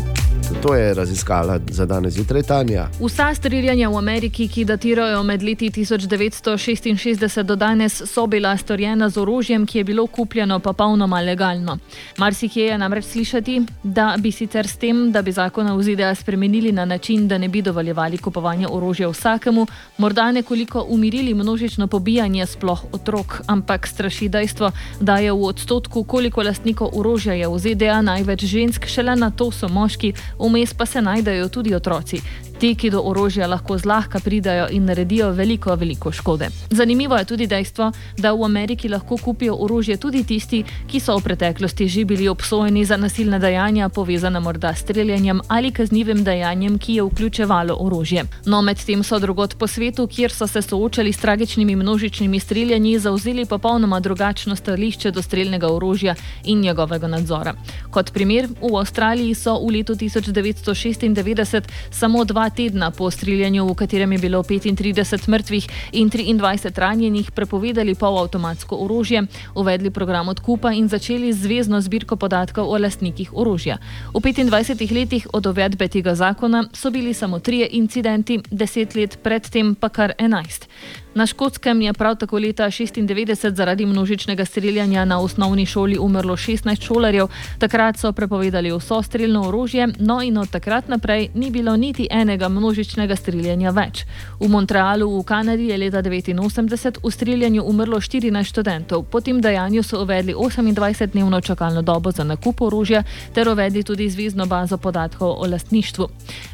To je raziskala za danes zjutraj Tanja. Vsa streljanja v Ameriki, ki datirajo med leti 1966 do danes, so bila storjena z orožjem, ki je bilo kupljeno popolnoma legalno. Marsikje je namreč slišati, da bi sicer s tem, da bi zakona v ZDA spremenili na način, da ne bi dovoljevali kupovanja orožja vsakemu, morda nekoliko umirili množično pobijanje sploh otrok, ampak straši dejstvo, da je v odstotku, koliko lastnikov orožja je v ZDA največ žensk, šele na to so moški, vmes pa se najdejo tudi otroci. Ti, ki do orožja lahko zlahka pridajo in naredijo veliko, veliko škode. Zanimivo je tudi dejstvo, da v Ameriki lahko kupijo orožje tudi tisti, ki so v preteklosti že bili obsojeni za nasilne dejanja, povezane morda s streljanjem ali kaznivim dejanjem, ki je vključevalo orožje. No, medtem so drugot po svetu, kjer so se soočali s tragičnimi množičnimi streljanji, zauzeli popolnoma drugačno stališče do streljnega orožja in njegovega nadzora. Kot primer, v Avstraliji so v letu 1996, samo dva tedna po streljanju, v katerem je bilo 35 mrtvih in 23 ranjenih, prepovedali polavtomatsko orožje, uvedli program odkupa in začeli zvezdno zbirko podatkov o lastnikih orožja. V 25 letih od uvedbe tega zakona so bili samo trije incidenti, deset let predtem pa kar enajst. Na Škotskem je prav tako leta 1996 zaradi množičnega streljanja na osnovni šoli umrlo 16 šolarjev, takrat so prepovedali vso streljno orožje, no in od takrat naprej ni bilo niti enega množičnega streljanja več. V Montrealu v Kanadi je leta 1989 v streljanju umrlo 14 študentov, po tem dejanju so uvedli 28-dnevno čakalno dobo za nakup orožja ter uvedli tudi zvezdno bazo podatkov o lastništvu.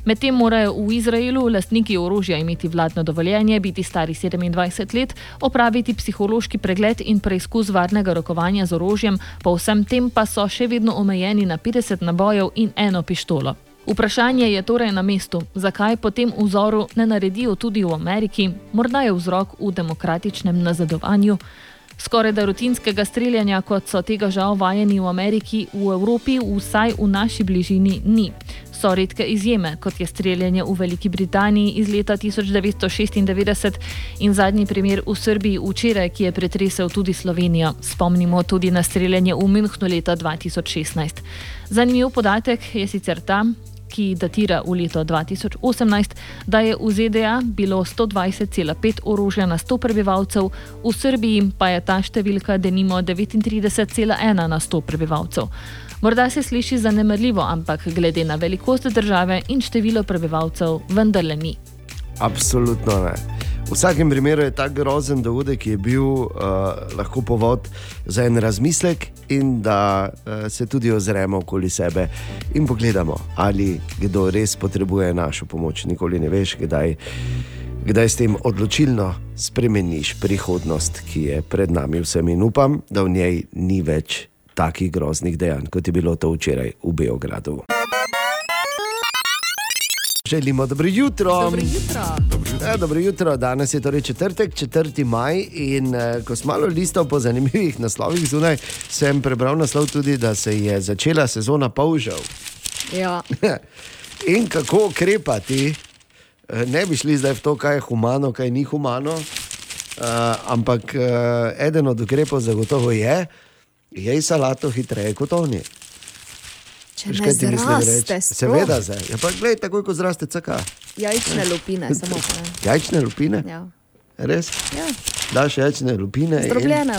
Medtem morajo v Izraelu lastniki orožja imeti vladno dovoljenje, biti stari 27 let, opraviti psihološki pregled in preizkus varnega rokovanja z orožjem, po vsem tem pa so še vedno omejeni na 50 nabojev in eno pištolo. Vprašanje je torej na mestu, zakaj po tem vzoru ne naredijo tudi v Ameriki, morda je vzrok v demokratičnem nazadovanju. Skoraj da rutinskega streljanja, kot so tega žal vajeni v Ameriki, v Evropi, vsaj v naši bližini, ni. So redke izjeme, kot je streljanje v Veliki Britaniji iz leta 1996 in zadnji primer v Srbiji včeraj, ki je pretresel tudi Slovenijo. Spomnimo tudi na streljanje v Münchnu leta 2016. Zanimiv podatek je sicer ta, ki datira v leto 2018, da je v ZDA bilo 120,5 orožja na 100 prebivalcev, v Srbiji pa je ta številka denimo 39,1 na 100 prebivalcev. Morda se sliši zanemrljivo, ampak glede na velikost države in število prebivalcev, vendarle ni. Absolutno ne. V vsakem primeru je ta grozen dogodek, ki je bil uh, lahko povod za en razmislek, in da uh, se tudi ozremo okoli sebe in pogledamo, ali kdo res potrebuje našo pomoč. Nikoli ne veš, kdaj, kdaj s tem odločilno spremeniš prihodnost, ki je pred nami vsem. In upam, da v njej ni več takih groznih dejanj, kot je bilo to včeraj v Beogradu. Želimo dobro jutro. Dobro jutro. Ja, dobro jutro. Danes je torej četrtek, 4. maj. In eh, ko sem malo listal po zanimivih naslovih zunaj, sem prebral naslov tudi, da se je začela sezona polžev. Ja. <laughs> In kako ukrepati, Eh, ne bi šli zdaj v to, kaj je humano, kaj ni humano. Uh, ampak uh, eden od ukrepov zagotovo je, jej salato hitreje kot oni. Če Veš, kaj ti zraste. Seveda, zdaj. Ja, pa glej, takoj ko zraste caka. Jajčne lupine, samo ne. Jajčne lupine? Ja. Res? Ja. Daš jajčne lupine. Zdrobljene.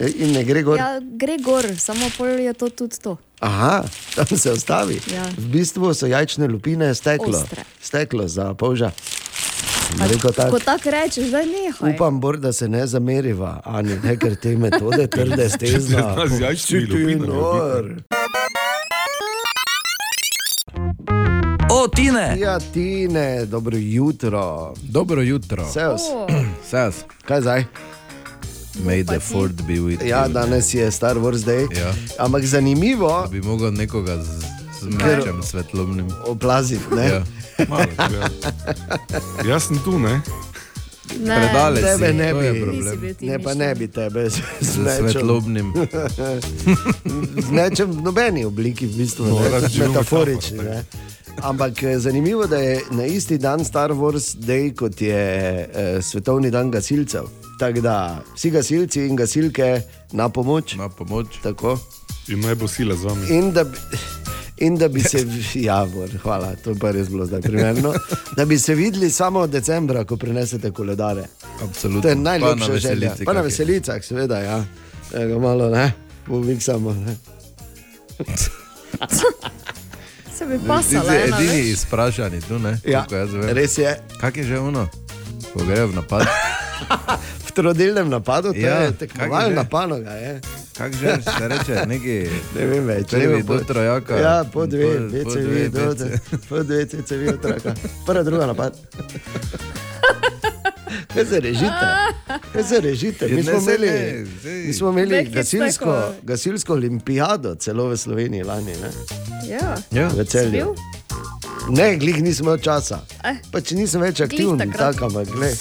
In, in ne gre gor. Ja, gre gor, samo pol je to tudi to. Aha, tam se ostavi. Ja. V bistvu so jajčne lupine steklo. Ostre. Steklo za polža. Rekel tak, Ko tako rečeš, zdaj nehaj. Upam, Bor, da se ne zameriva, ani ne, ker te metode <laughs> trde stezna. Z jajčnimi Či ti nor. O, Tine! Ja, Tine, dobro jutro. Dobro jutro. Seos. Sas. <clears throat> Kaj zdaj? May the fourth be with Ja, you. danes je Star Wars Day. Ja. Ampak zanimivo, Da bi mogel nekoga z, z mečem svetlobnim. oplaziti. ne? Ja. Malo, ja. Jaz sem tu, ne? Ne, Predale Tebe si, ne bi. Ne, pa ne bi tebe z, z svetlobnim. <laughs> z mečem v nobeni obliki, v bistvu, No, ne, metaforični. Ne. Ampak eh, zanimivo je, da je na isti dan Star Wars Day, kot je eh, svetovni dan gasilcev. Tako da vsi gasilci in gasilke na pomoč. Na pomoč. Tako. In naj bo sila z vami. In da, bi- in da bi se, <laughs> ja, Bor, hvala, to je pa res bilo zdaj primerno, da bi se videli samo od decembra, ko prinesete koledare. Absolutno. To je Pa na želja. veselici Pa na veselicah, seveda, ja. Ega malo, ne, pomiksamo. Ne. Se bi Ti pasala. si edini veš. izprašani tu, ne? Ja, res je. Kak je že ono? Ko grejo v napad. <laughs> V trodelnem napadu, to Ja, je tekmovalna že? panoga. Je. Kako že se reče, neki <laughs> Ne vem več. prvi ne vem, do trojaka. Ja, po dve, dve cevi, do, dve po dve cevi od traka. Prva, druga napad. <laughs> Kaj se režite? Kaj se režite? Mi smo ne, imeli, ne, mi smo imeli gasilsko, gasilsko olimpijado celo v Sloveniji lani. Ne? Ja. Ja. V celju. Ne, glih nisem imel časa. Eh. Pač nisem več aktiven, tako ampak glej.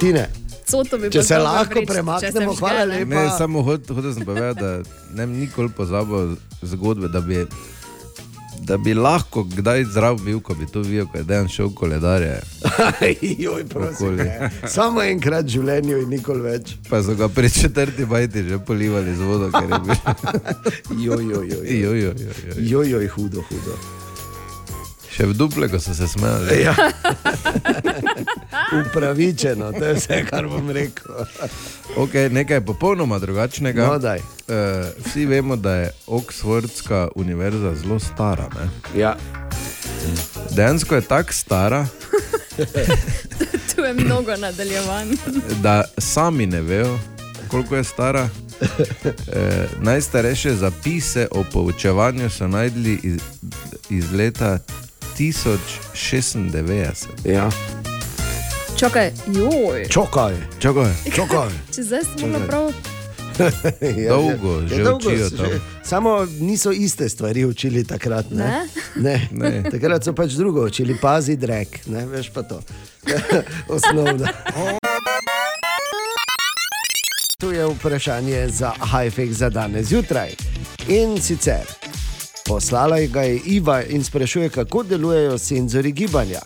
Tine. Coto bi Če bilo se lahko če premaknemo, hvala lepa. Ne, samo hod- hotel sem povedati, da ne bi nikoli pozabil zgodbe, da bi, da bi lahko kdaj zdrav bil, ko bi to videl, ko je dejan šel koledarje. <laughs> Joj, prosim. Samo enkrat v življenju in nikoli več. Pa so ga pri četrti bajti že polivali z vodo, ker je bil. <laughs> Joj, joj, joj. Joj, joj, joj, joj. Joj, joj, hudo, hudo. Še v duple, ko so se smejali. Ja. <laughs> Upravičeno, to je vse, kar bom rekel. Okay, nekaj popolnoma drugačnega. No, daj. uh, vsi vemo, da je Oxfordska univerza zelo stara. Ne? Ja. Dejansko je tako stara, <laughs> Tu je mnogo nadaljevanj. da sami ne vejo, koliko je stara. <laughs> E, najstarejše zapise o poučevanju so najdli iz, iz leta 1096. Ja. Čakaj, joj. Čakaj, čakaj. čakaj. <laughs> Če zdaj sem mogla prav. <laughs> Ja, Dolgo ja. že Ja, dolgo učijo tam. že- Samo niso iste stvari učili takrat. Ne? Ne? Ne. <laughs> Takrat so pač drugo učili, pazi, drek, ne veš pa to. Osnovno. Tu je vprašanje za Hajfek za danes zjutraj. In sicer poslala ga je Iva in sprašuje, kako delujejo senzori gibanja.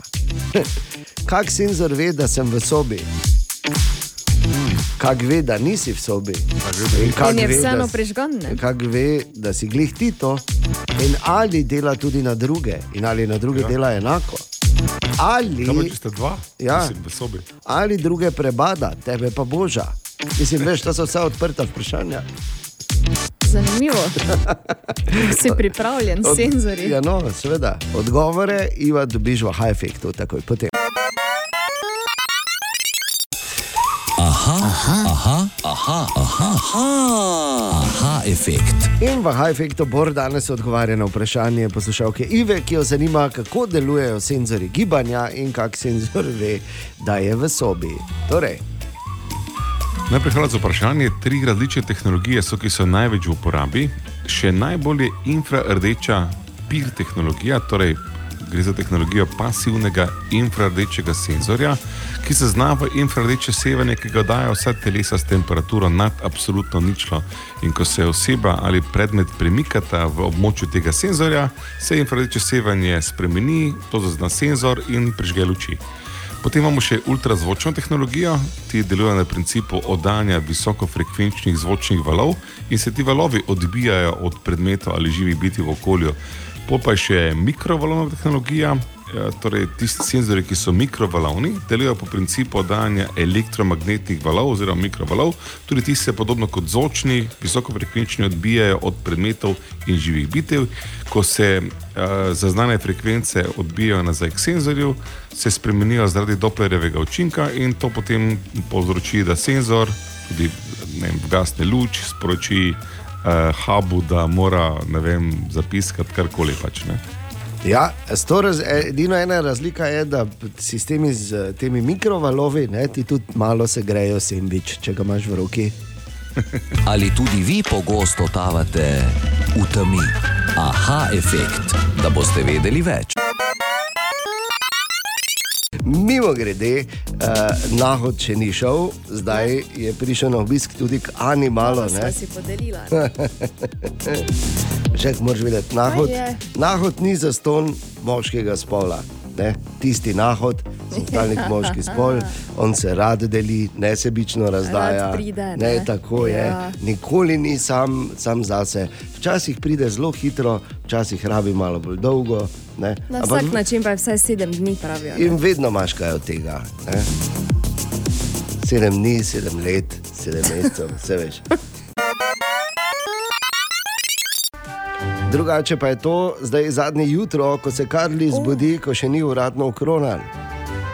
<laughs> Kak senzor ve, da sem v sobi? Kak ve, da nisi v sobi? In kak In je vseeno prižgan, ne? Kak ve, da si glih ti to in ali dela tudi na druge, in ali na druge ja. dela enako. Ali, Kaj če ste dva? Ja. Mislim, v sobi. ali druge prebada, tebe pa boža. Mislim, veš, to so vse odprta vprašanja. Zanimivo. Si pripravljen, Od- senzori. Ja, no, seveda. Odgovore Iva dobiš v high-efektu takoj potem. Aha, aha, aha, aha, aha, aha, aha efekt. In v high-efektu Bor danes odgovarja na vprašanje poslušalke Ive, ki jo zanima, kako delujejo senzori gibanja in kak senzor ve, da je v sobi. Torej, Najprej hvala za vprašanje. Tri različne tehnologije so, ki so največ v uporabi. Še najbolj je infrardeča PIR tehnologija, torej gre za tehnologijo pasivnega infrardečega senzorja, ki zaznava infrardeče sevanje, ki ga dajo vsa telesa s temperaturo nad absolutno ničlo. In ko se oseba ali predmet premikata v območju tega senzorja, se infrardeče sevanje spremeni, to zazna senzor in prižge luči. Potem imamo še ultrazvočno tehnologijo, ki deluje na principu oddajanja visokofrekvenčnih zvočnih valov in se ti valovi odbijajo od predmetov ali živih biti v okolju. Pol pa je še mikrovalovna tehnologija, eh, torej tisti senzori, ki so mikrovalovni, delujejo po principu oddajanja elektromagnetnih valov oziroma mikrovalov, tudi ti se podobno kot zvočni, visokofrekvenčni odbijajo od predmetov in živih bitev. Ko se uh, zaznane frekvence odbijajo nazaj k senzorju, se spremenijo zaradi Dopplerjevega učinka in to potem povzroči, da senzor tudi vem, gasne luč, sporoči uh, hubu, da mora vem, zapiskati karkoli pač. Ne? Ja, raz, edino ena razlika je, da sistemi z eh, temi mikrovalovi, ne, ti tudi malo se grejo sendvič, če ga imaš v roki. <laughs> Ali tudi vi pogosto totavate v temi? Aha efekt, da boste vedeli več. Mimo grede, uh, nahod še ni šel, zdaj je prišel na obisk tudi k Ani malo. Sva Ne? si podelila. <laughs> Še moraš vedeti, nahod, je? nahod ni zaston moškega spola. Ne? Tisti nahod, <laughs> centralnik moški spol, on se rad deli, nesebično razdaja. Rad pride, ne, ne? tako je. Ja. Nikoli ni sam, sam zase. Včasih pride zelo hitro, včasih rabi malo bolj dolgo. Ne? Na Ampak vsak način pa je vsaj sedem dni, pravijo. ne? In vedno imaš kaj od tega. Ne? Sedem dni, sedem let, sedem mesecev, vse veš. Drugače pa je to zdaj zadnje jutro, ko se Karli zbudi, ko še ni uradno ukronan.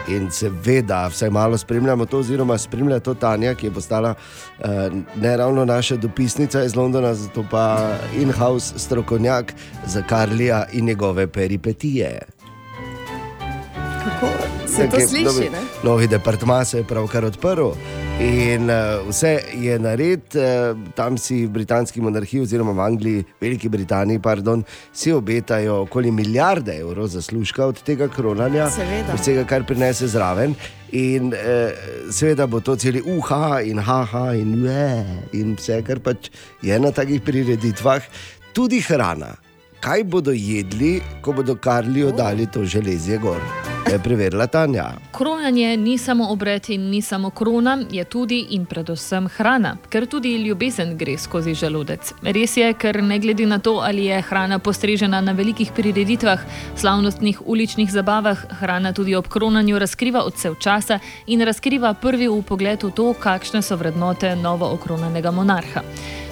In seveda, vsaj malo spremljamo to, oziroma spremlja to Tanja, ki je postala uh, ne ravno naša dopisnica iz Londona, zato pa in-house strokovnjak za Karlija in njegove peripetije. Kako se to Nekaj sliši? novi- Ne? Novi departma se je pravkar odprl. In uh, vse je nared, uh, tam si v britanski monarhiji, oziroma v Angliji, Veliki Britaniji, pardon, si obetajo okoli milijarde evrov zaslužka od tega kronanja, Seveda. od vsega, kar prinese zraven. In uh, seveda bo to celi uha in haha in ue in vse, kar pač je na takih prireditvah, tudi hrana. Kaj bodo jedli, ko bodo Karliju dali to železje gor? <laughs> Je preverila Tanja. Kronanje ni samo obred in ni samo krona, je tudi in predvsem hrana, ker tudi ljubezen gre skozi želodec. Res je, ker ne glede na to, ali je hrana postrežena na velikih prireditvah, slavnostnih uličnih zabavah, hrana tudi ob kronanju razkriva odsev časa in razkriva prvi upogled v to, kakšne so vrednote novo okronanega monarha.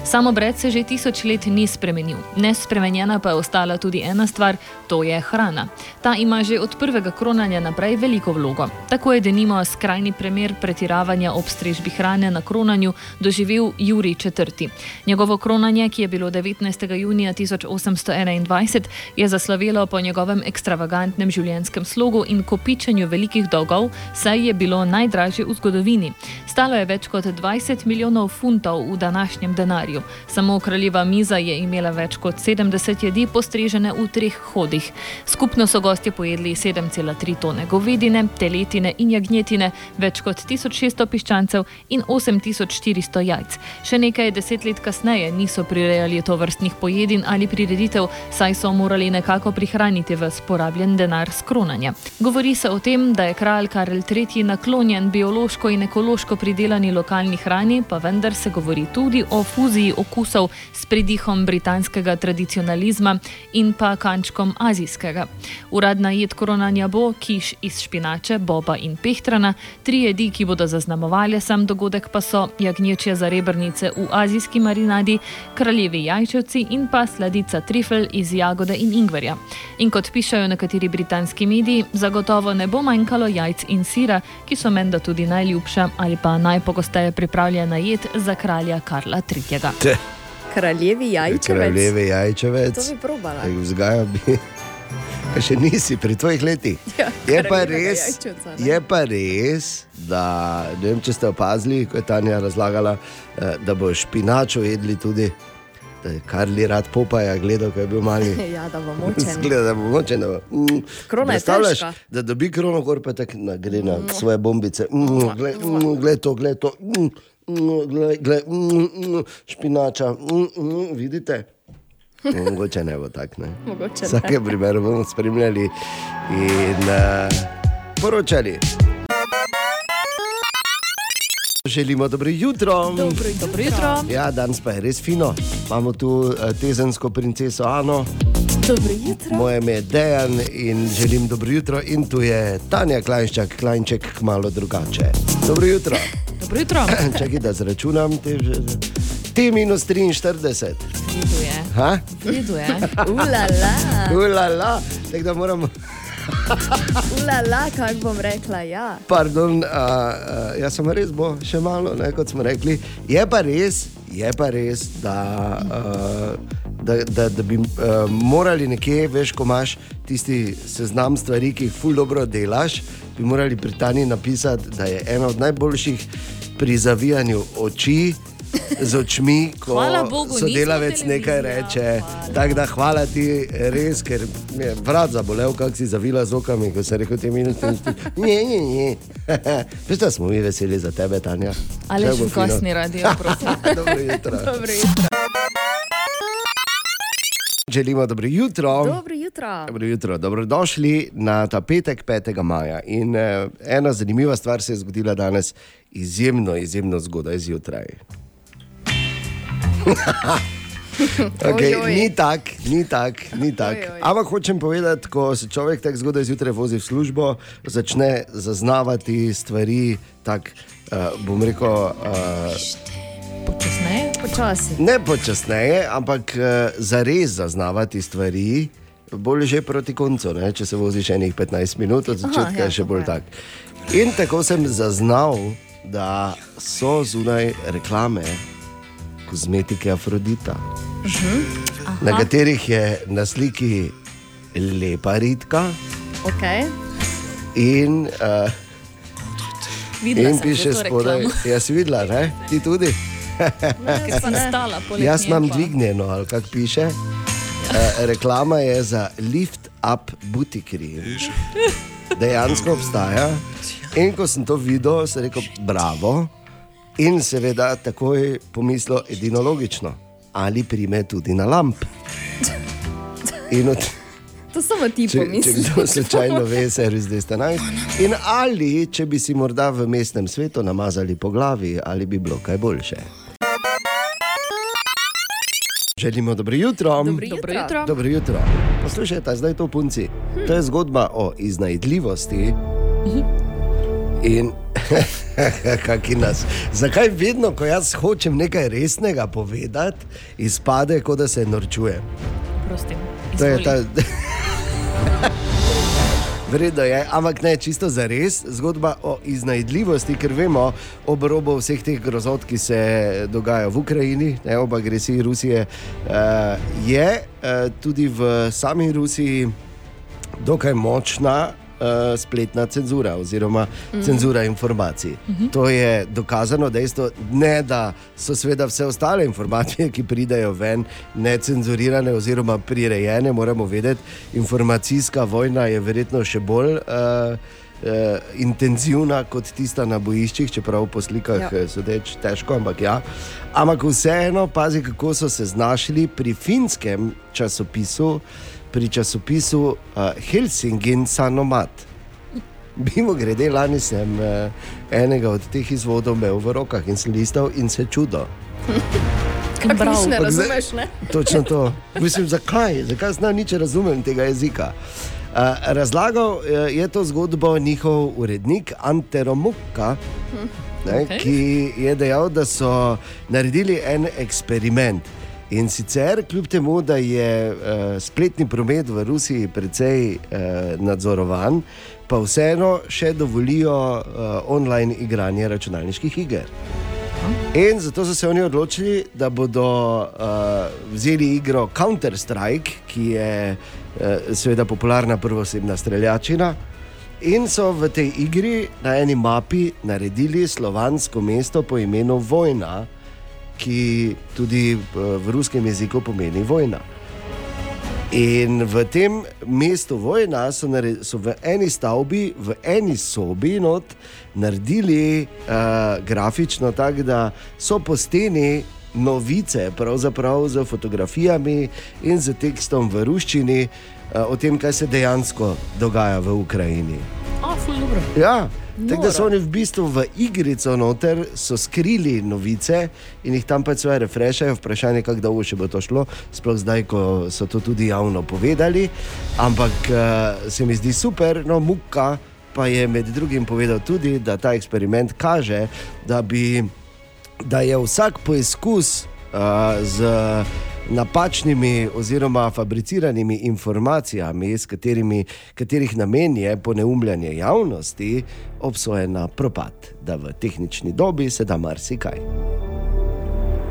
Sam obred se že tisoč let ni spremenil, nespremenjena pa je ostala tudi ena stvar, to je hrana. Ta ima že od prvega kronanja naprej veliko vlogo. Tako je denimo skrajni primer pretiravanja ob strežbi hrane na kronanju doživel Juri IV. Njegovo kronanje, ki je bilo 19. junija 1821, je zaslovelo po njegovem ekstravagantnem življenjskem slogu in kopičenju velikih dolgov, saj je bilo najdražje v zgodovini. Stalo je več kot 20 milijonov funtov v današnjem denarju. Samo kraljeva miza je imela več kot 70 jedi postrežene v treh hodih. Skupno so gostje pojedli 7,3 tone govedine, teletine in jagnjetine, več kot 1600 piščancev in 8400 jajc. Še nekaj deset let kasneje niso prirejali to vrstnih pojedin ali prireditev, saj so morali nekako prihraniti v sporabljen denar skronanja. Govori se o tem, da je kralj Karel III. naklonjen biološko in ekološko pridelani lokalni hrani, pa vendar se govori tudi o fuziji okusov s pridihom britanskega tradicionalizma in pa kančkom azijskega. Uradna jed koronanja bo kiš iz špinače, boba in pehtrana, tri jedi, ki bodo zaznamovali sam dogodek, pa so jagnječje zarebrnice v azijski marinadi, kraljevi jajčevci in pa sladica trifel iz jagode in ingverja. In kot pišajo nekateri britanski mediji, zagotovo ne bo manjkalo jajc in sira, ki so menda tudi najljubša ali pa najpogosteje pripravljena jed za kralja Karla III. Kraljevi jajčevec. Kraljevi jajčevec. To bi probala. Tako Vzgaja bi. A Še nisi pri tvojih letih. <laughs> Ja, je, pa res, jajčevca, ne. je pa res, da ne vem, če ste opazili, ko je Tanja razlagala, eh, da bo špinačo jedli tudi. da je Karli rad popaja, gledal, ko je bil mali. <laughs> Ja, da bo močen. Zgleda, da bo močen. da bo, Mm, Krona je težka. Da dobi krono, gor pa tako na- gre na svoje bombice. Mm, glej, mm, glej to, glej to. Mm, mm, glej, glej, mm, mm, špinača. Mm, mm, vidite? Mogoče ne bo tako. ne. Mogoče V vsakem primeru bomo spremljali in uh, poročali. Želimo dobro jutro. Dobro, dobro jutro. Ja, danes pa je res fino. Imamo tu uh, tezensko princeso Ano. Jutro. Moje ime je Dejan in želim dobro jutro. In tu je Tanja Klajnščak, Klajnček, malo drugače. Dobro jutro. Dobro jutro. <clears throat> Čakaj, da zračunam. Te, te minus 43. Vidu je. Ulala. Ulala, tako da moramo. <laughs> Ulala, kako bom rekla, ja. Pardon, uh, uh, jaz sem res bo še malo, ne, kot smo rekli. Je pa res, je pa res da, uh, da, da, da bi uh, morali nekje, veš, ko imaš tisti seznam stvari, ki jih ful dobro delaš, bi morali pri Tani napisati, da je ena od najboljših pri zavijanju oči. Z očmi, ko Bogu, sodelavec nekaj reče. Tako da hvala ti, res, ker mi je vrat zabolel, kako si zavila z okami, ko si rekel te minute. Ne, ne, ne. <laughs> Veš, da smo mi veseli za tebe, Tanja. Ali bo fino. kosni radio, prosim. <laughs> Dobro jutro. Dobro jutro. Želimo dobro jutro. Dobro jutro. Dobro jutro. Dobrodošli na ta petek, 5. maja. In uh, ena zanimiva stvar se je zgodila danes, izjemno, izjemno zgodaj zjutraj. <laughs> Okay, Ojoj. ni tako, ni tako, ni tako. Ampak hočem povedati, ko se človek tako zgodaj zjutraj vozi v službo, začne zaznavati stvari, tako uh, bom rekel. Uh, Počasneje? Počasi. Ne počasneje, ampak uh, zares zaznavati stvari bolj že proti koncu, ne? če se voziš enih 15 minut, od Aha, začetka ja, je še tako bolj je. tak. In tako sem zaznal, da so zunaj reklame kozmetike Afrodita, na katerih je na sliki lepa ritka Okay. in, uh, Videla in piše spodaj, <laughs> jaz videla, ne? ti tudi. Ker sem <laughs> stala poleg Jaz imam dvignjeno, ali kako piše. Uh, reklama je za Lift Up Boutique Cream. Dejansko obstaja. In ko sem to videl, sem rekel: Bravo. In seveda takoj pomislil, edino logično, ali prime tudi na lamp. Od, To samo ti če, če pomisliš. kdo slučajno ve, servis 211. In ali, če bi si morda v mestnem svetu namazali po glavi, ali bi bilo kaj boljše. Želimo dobro jutro. Dobro jutro. Dobro jutro. Dobro jutro. Poslušajte, zdaj to punci. To je zgodba o iznajdljivosti. In <laughs> kaki nas. Zakaj vedno, ko jaz hočem nekaj resnega povedati, izpade, kot da se norčujem? Prostim. To je ta. <laughs> Vredno je, ampak ne čisto za res. Zgodba o iznajdljivosti, ker vemo ob robu vseh teh grozot, ki se dogajajo v Ukrajini, ne, ob agresiji Rusije, uh, je uh, tudi v sami Rusiji dokaj močna. Uh, spletna cenzura oziroma Mhm. cenzura informacij. Mhm. To je dokazano dejstvo, ne da so seveda vse ostale informacije, ki pridejo ven, necenzurirane oziroma prirejene. Moramo vedeti, informacijska vojna je verjetno še bolj. Uh, Uh, intenzivna kot tista na bojiščih, čeprav po slikah Ja. ja. sodeč težko, ampak ja. Ampak vseeno, pazi, kako so se znašli pri finskem časopisu, pri časopisu uh, Helsingin Sanomat. Mimo grede, lani sem uh, enega od teh izvodov imel v rokah in sem listal in se čudo. <laughs> Prav. ne razumeš, <laughs> ne? Točno to. Mislim, zakaj? Zakaj jaz nič ne razumem tega jezika? Uh, razlagal uh, je to zgodbo njihov urednik Ante Romukka, ne, Okej. okay. ki je dejal, da so naredili en eksperiment. In sicer, kljub temu, da je uh, spletni promet v Rusiji precej uh, nadzorovan, pa vseeno še dovolijo uh, online igranje računalniških iger. In zato so se oni odločili, da bodo uh, vzeli igro Counter-Strike, ki je uh, seveda popularna prvosebna streljačina. In so v tej igri na eni mapi naredili slovansko mesto po imenu Vojna, ki tudi uh, v ruskem jeziku pomeni vojna. In v tem mestu vojna so, nare- so v eni stavbi, v eni sobi not, naredili uh, grafično tako, da so po steni novice, pravzaprav z fotografijami in z tekstom v ruščini uh, o tem, kaj se dejansko dogaja v Ukrajini. A, ful dobro. Ja, tako da so oni v bistvu v igrico noter so skrili novice in jih tam pač svoje refrešajo. Vprašanje je, kako dolgo še bo to šlo, sploh zdaj, ko so to tudi javno povedali. Ampak uh, se mi zdi super, no, muka pa je med drugim povedal tudi, da ta eksperiment kaže, da, bi, da je vsak poizkus uh, z napačnimi oziroma fabriciranimi informacijami, s katerimi, katerih namen je poneumljanje javnosti, obsojen na propad, da v tehnični dobi se da marsikaj.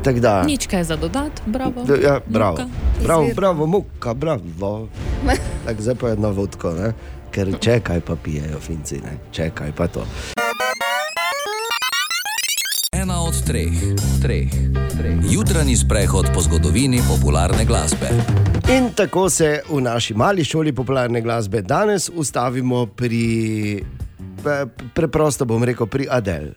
Tako da, Nič kaj za dodat, bravo. da, ja, bravo, bravo, bravo, muka, bravo. <laughs> Tako zdaj pa eno vodko, ne? ker čekaj pa pijejo finci, ne? čekaj pa to. Ena od treh, treh. Jutranji sprehod po zgodovini popularne glasbe. In tako se v naši mali šoli popularne glasbe danes ustavimo pri, pre- preprosto bom rekel, pri Adel.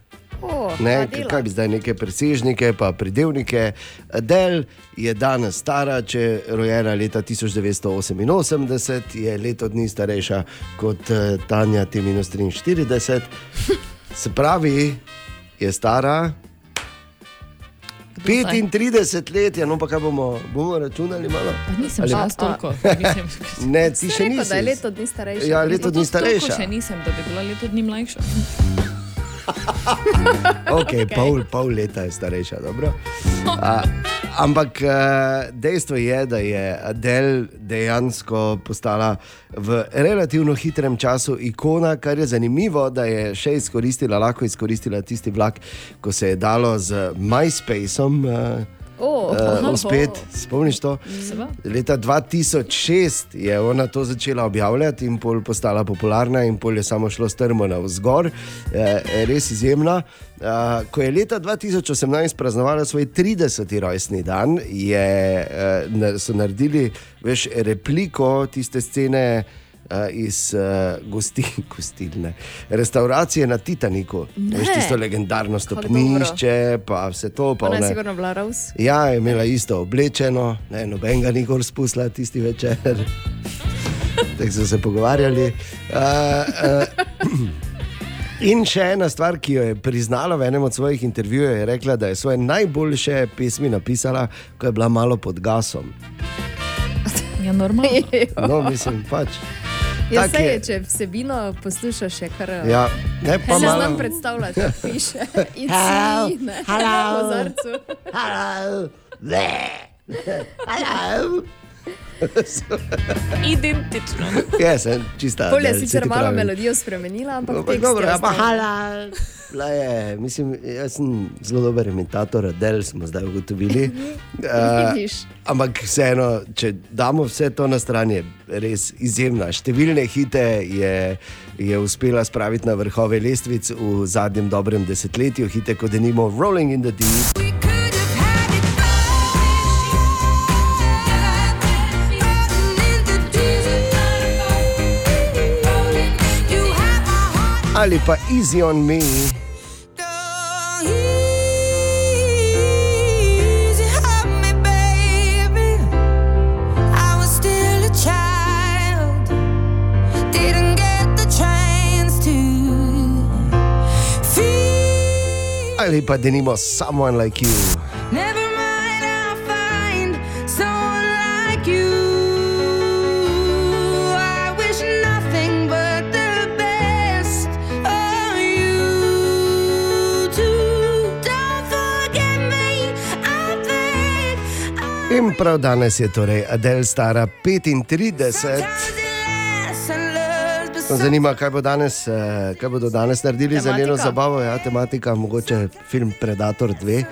O, Ne, kaj bi zdaj neke presežnike, pa pridevnike. Adel je danes stara, če je rojena leta 1988, je leto dni starejša kot eh, Tanja T-43. Se pravi, je stara. 35 let no pa kaj bomo, bomo računali malo? Nisem Ali- še jaz toliko. <laughs> Ne, ti še Rekel, nisi. da je leto dni starejša. Ja, leto dni Toliko starejša. še nisem, da bi bila leto dni mlajša. <laughs> Okay, okay. Pol, pol leta je starejša, dobro. A, ampak eh, dejstvo je, da je Adele dejansko postala v relativno hitrem času ikona, kar je zanimivo, da je še izkoristila, lahko izkoristila tisti vlak, ko se je dalo z MySpaceom. Uh, O, <laughs> Uh, uspet, spomniš to? Seveda. Leta 2006 je ona to začela objavljati in pol postala popularna, in pol je samo šlo strmo navzgor, eh, res izjemna. Uh, ko je leta 2018 praznovala svoj 30. rojstni dan, je, eh, na- so naredili veš, repliko tiste scene. Iz uh, gosti, <laughs> gostilne, restauracije na Titaniku, Ne. veš tisto legendarno stopnišče, pa vse to. Pa Ona je one- sigurno bila Rose. Ja, je imela isto oblečeno, ne, noben ga ni gor spustila tisti večer. <laughs> Tako so se pogovarjali. Uh, <clears throat> uh, in še ena stvar, ki jo je priznala v enem od svojih intervjujev, je rekla, da je svoje najboljše pesmi napisala, ko je bila malo pod gasom. Ja, normalno. No, mislim pač. Ja, Tak se je, je. če vsebino poslušaš, je kar. Ja, ne, pa ne malo- znam predstavljati, kaj piše. <laughs> Hello, me, ne, hello. v kozarcu. Hello. <laughs> Hello. <laughs> Identično. Ja, sem čista. Polje Adele, si sicer ti malo melodijo spremenila, ampak Ampak tekst dobro, je ja, pa ostal. halal. Bila Je, mislim, jaz sem zelo dober imitator, Adel smo zdaj ugotovili. Uh, ampak vseeno, če damo vse to na stran, je res izjemna. Številne hite je, je uspela spraviti na vrhove lestvic v zadnjem dobrem desetletju, hite kot denimo Rolling in the Deep. Ali pa Easy on Me. Ali pa denimo Someone Like You. Prav danes je torej Adel stara 35. Me Zanima, kaj, bo danes, eh, kaj bodo danes naredili za njeno Tematika? zabavo, ja, tematika, mogoče film Predator 2.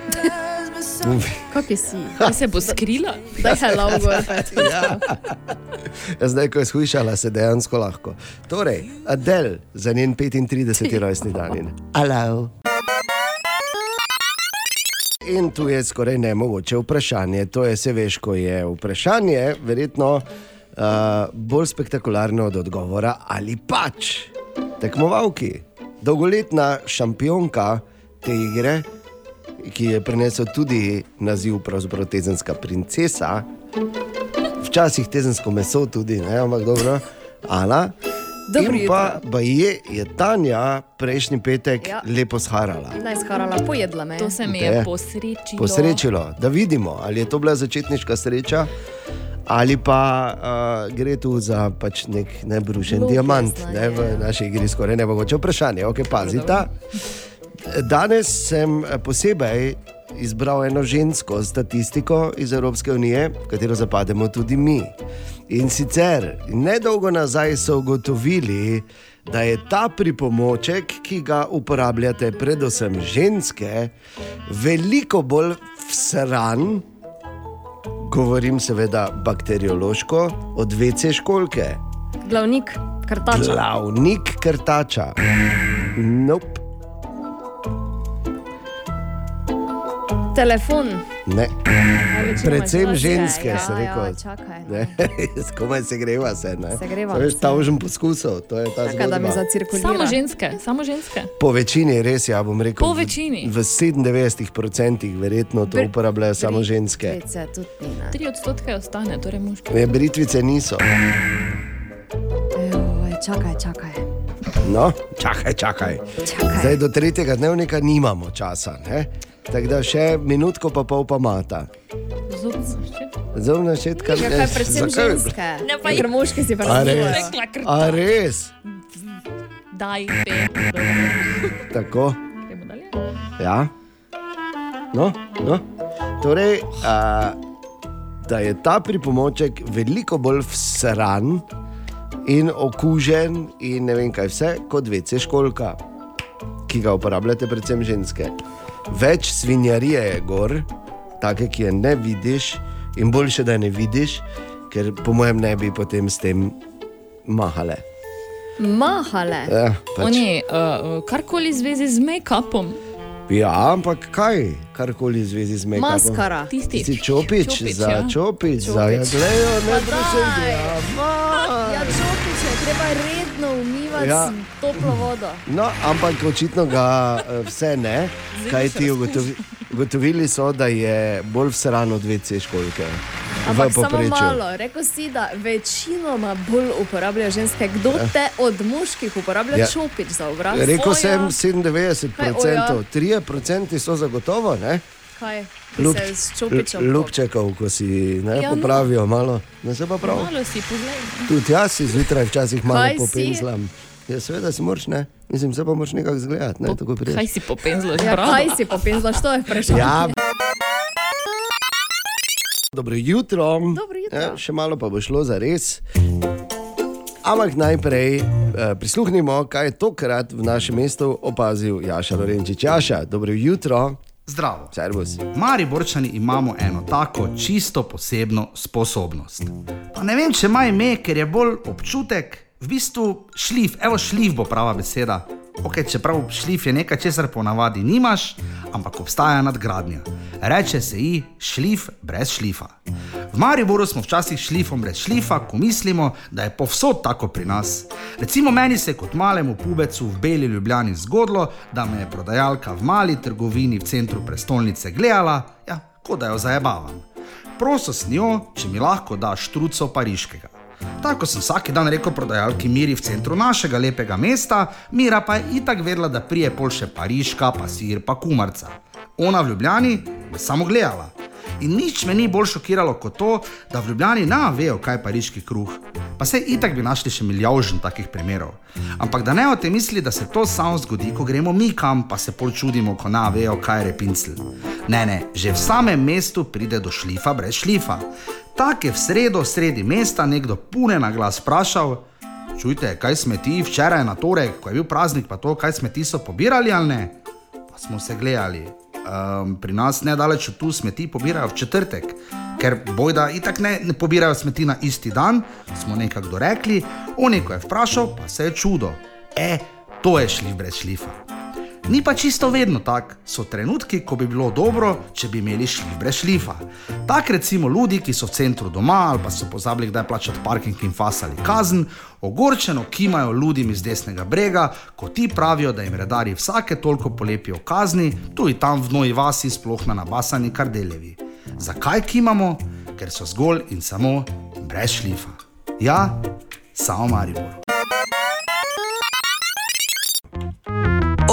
Kak si? Kaj se bo skrila? Daj hello, gor. Ja. Ja, Zdaj, ko je shujšala, se dejansko lahko. Torej, Adel za njen 35. rojstni dan. Hello. In tu je skoraj nemogoče vprašanje. To je, se veš, ko je vprašanje, verjetno uh, bolj spektakularno od odgovora, ali pač tekmovalki, dolgoletna šampionka te igre, ki je prinesel tudi naziv tezenska princesa, včasih tezensko meso tudi, ne, ampak dobro, Ana. Dobro In pa je, je Tanja prejšnji petek Ja. lepo sharala. Naj skarala, pojedla me. To se mi je posrečilo. Posrečilo, da vidimo, ali je to bila začetniška sreča, ali pa uh, gre tu za pač nek nebrušen Lopes, diamant, ne, ne, v naši igri skoraj ne mogoče vprašanje. Okay, pazita. Danes sem posebej izbral eno žensko statistiko iz Evropske unije, v katero zapademo tudi mi. In sicer nedolgo nazaj so ugotovili, da je ta pripomoček, ki ga uporabljate, predvsem ženske, veliko bolj vsran, govorim seveda bakteriološko, od vece školke. Glavnik, kartača. Glavnik krtača. Nope. Telefon. Ne. Predvsem ženske, ja, sem rekel. Ja, čakaj. Ne, <laughs> Komaj se greva se. Ne? Segreva To je se. ta užen poskusov, to je ta Čakaj, da mi zgodba. zacirkulira. Samo ženske, samo ženske. Po večini res, ja bom rekel. Po v- večini. V 97% verjetno to Br- uporabljajo samo ženske. Britvice tudi ni, ne. Tri odstotke ostane, torej moški. Ne, britvice niso. Joj, čakaj, čakaj. No, čakaj, čakaj. Čakaj. Zdaj do tretjega dnevnika nimamo časa. Ne? Tako da še minutko pa pol pa mata. Zobna ščetka. Ja, kaj, predvsem zakaj ženske. Ne, pa- Ker moški si pa A res? razumelajo. A res? Daj, pet. Tako. Ja. No, no. Torej, a, da je ta pripomoček veliko bolj vsran in okužen, in ne vem kaj vse, kot vece školka, ki ga uporabljate predvsem ženske. Več svinjarije je gor, take, ki je ne vidiš, in boljše, da je ne vidiš, ker po mojem ne bi potem s tem mahale. Mahale. Ja, pač. Oni, uh, karkoli v zvezi z make-upom. Ja, ampak kaj, karkoli v zvezi z make-upom. Maskara. Tisti. Si čopič, Čopič, za ja. čopič, za Čopič. jaglejo, ne Pa prosim. daj. Ja, Ja, čopič treba redno umivati Ja. s toplo vodo. No, ampak očitno ga eh, vse ne, kaj ti ugotovi, ugotovili so, da je bolj vsran od WC školke. Ampak samo malo, rekel si, da večinoma bolj uporabljajo ženske. Kdo te od moških uporablja Ja. čopič za obraz? Rekel Oja. sem 97%, Kaj, oja? 3% so zagotovo, ne? Kaj? Lup, se s čopičem. lupčekov, ko si ne, Ja, no. popravijo malo, ne se pa prav. Malo si poglej. Tudi jaz si zjutraj včasih malo popenzlam. Ja, seveda si moraš, ne? Mislim, se pa moraš nekako zgledati, ne? Tako priješ. Kaj si popenzlaš? Ja, kaj si popenzlaš, to je vprašanje. Ja. Dobro jutro. Dobro jutro. Ja, še malo pa bo šlo za res. Ampak najprej eh, prisluhnimo, kaj je tokrat v našem mestu opazil Jaša Lorenčič. Jaša, dobro jutro. Zdravo. Servus. Mariborčani imamo eno tako čisto posebno sposobnost. Pa ne vem, če ima ime, ker je bolj občutek, v bistvu šlif, evo šlif bo prava beseda. Ok, čeprav šlif je nekaj, česar ponavadi nimaš, ampak obstaja nadgradnja. Reče se ji šlif brez šlifa. V Mariboru smo včasih šlifom brez šlifa, ko mislimo, da je povsod tako pri nas. Recimo meni se je kot malemu pubecu v Beli Ljubljani zgodilo, da me je prodajalka v mali trgovini v centru prestolnice gledala, ja, kot da jo zajebavam. Prosil sem jo, če mi lahko daš truco pariškega. Tako sem vsak dan rekel prodajalki Miri v centru našega lepega mesta, Mira pa je itak vedela, da prije pol še pariška, pa sir, pa kumarca. Ona v Ljubljani je samo gledala. In nič me ni bolj šokiralo kot to, da v Ljubljani ne vejo, kaj je pariški kruh. Pa se itak bi našli še milijon takih primerov. Ampak da ne o tem misli, da se to samo zgodi, ko gremo mi kam, pa se pol čudimo, ko ne vejo, kaj je repincel. Ne, ne, že v samem mestu pride do šlifa brez šlifa. Tak je v sredo, sredi mesta, nekdo pune na glas vprašal: Čujte, kaj smeti včeraj na torek, ko je bil praznik, pa to, kaj smeti so pobirali ali ne? Pa smo se gledali. Um, pri nas ne daleč od tu smeti pobirajo v četrtek, ker bojda itak ne, ne pobirajo smeti na isti dan, smo nekako dorekli, on neko je vprašal, pa se je čudo. E, to je šlif brez šlifa. Ni pa čisto vedno tako, so trenutki, ko bi bilo dobro, če bi imeli šlif brez šlifa. Tak recimo ljudi, ki so v centru doma ali pa so pozabili, kdaj plačati parking in fasali kazen, ogorčeno kimajo ljudim iz desnega brega, ko ti pravijo, da jim redari vsake toliko polepijo kazni, tu in tam v noji vasi, sploh na nabasani kardeljevi. Zakaj kimamo? Ker so zgolj in samo brez šlifa. Ja, samo Maribor.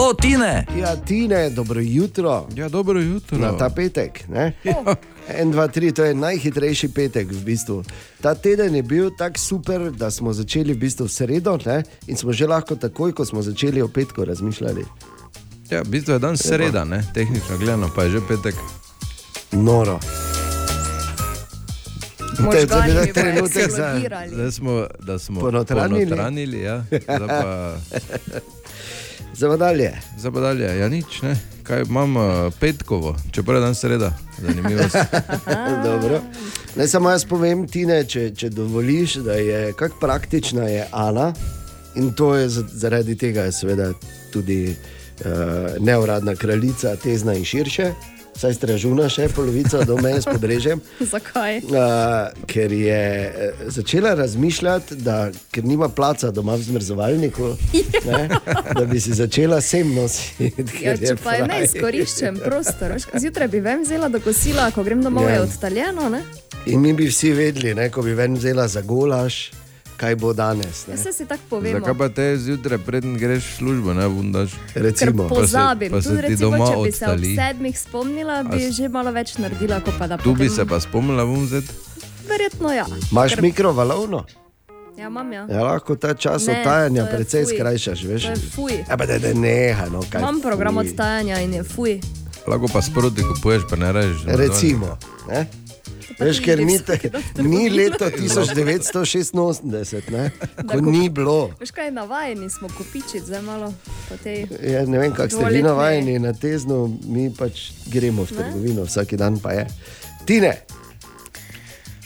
O, Tine! Ja, Tine, dobro jutro. Ja, dobro jutro. Na ta petek. Ne? En, dva, tri, to je najhitrejši petek v bistvu. Ta teden je bil tako super, da smo začeli v bistvu v sredo ne? in smo že lahko takoj, ko smo začeli o petku razmišljali. Ja, v bistvu je dan sreda, ne? tehnično gledano, pa je že petek. Noro. Možgani bodo trenutek za. Zdaj smo, da smo Ponotranili. ponotranili, ja. <laughs> Zdaj pa, Zdaj pa dalje. zdaj pa dalje, ja nič, ne. Kaj imam uh, petkovo, čeprav je dan sreda, zanimivo. <laughs> Dobro. Naj samo jaz povem, Tine, če, če dovoliš, da je kako praktična je Ana in to je za- zaradi tega, je seveda tudi uh, neuradna kraljica, tezna in širše. Saj stražuna še polovico do meje s podrežjem. <laughs> Zakaj? Uh, ker je eh, začela razmišljati, da ker nima placa doma v zmrzovalniku, <laughs> ne, da bi si začela sem nositi. Ja, če pa je fraj. neizkoriščen prostor, veš, zjutraj bi ven vzela do kosila, ko grem domov, Ja. je odtaljeno. Ne? In mi bi vsi vedeli, ne, ko bi ven vzela za golaž, kaj bo danes. Ne. Vse si tako povemo. Zakaj pa te zjutraj, preden greš v službo, ne bundaš? Ker Recimo. pozabim, pa se, pa se recimo, doma če bi se ob odstali. sedmih spomnila, bi A s- že malo več naredila, kot pa da Tu bi potem- se pa spomnila, bom zdaj. Verjetno ja. Imaš Ker- mikrovalovno? Ja, imam ja. Ja, lahko ta čas Ne, odtajanja precej fuj. skrajšaš, veš? Ja, pa da ne neha, no kaj. Imam program fuj. odtajanja in je fuj. Lahko pa sproti kupuješ, pa ne rečeš. Recimo. Ne? Veš, ti ker ni, te, <laughs> ni leto trgovino. 1986, ne? Ko kup- ni bilo. Veš kaj, navajeni smo kupičiti, zdaj malo po tej. Ja, ne vem, kako ste vi navajeni na tezno, mi pač gremo v Ne? trgovino, vsak dan pa je. Tine,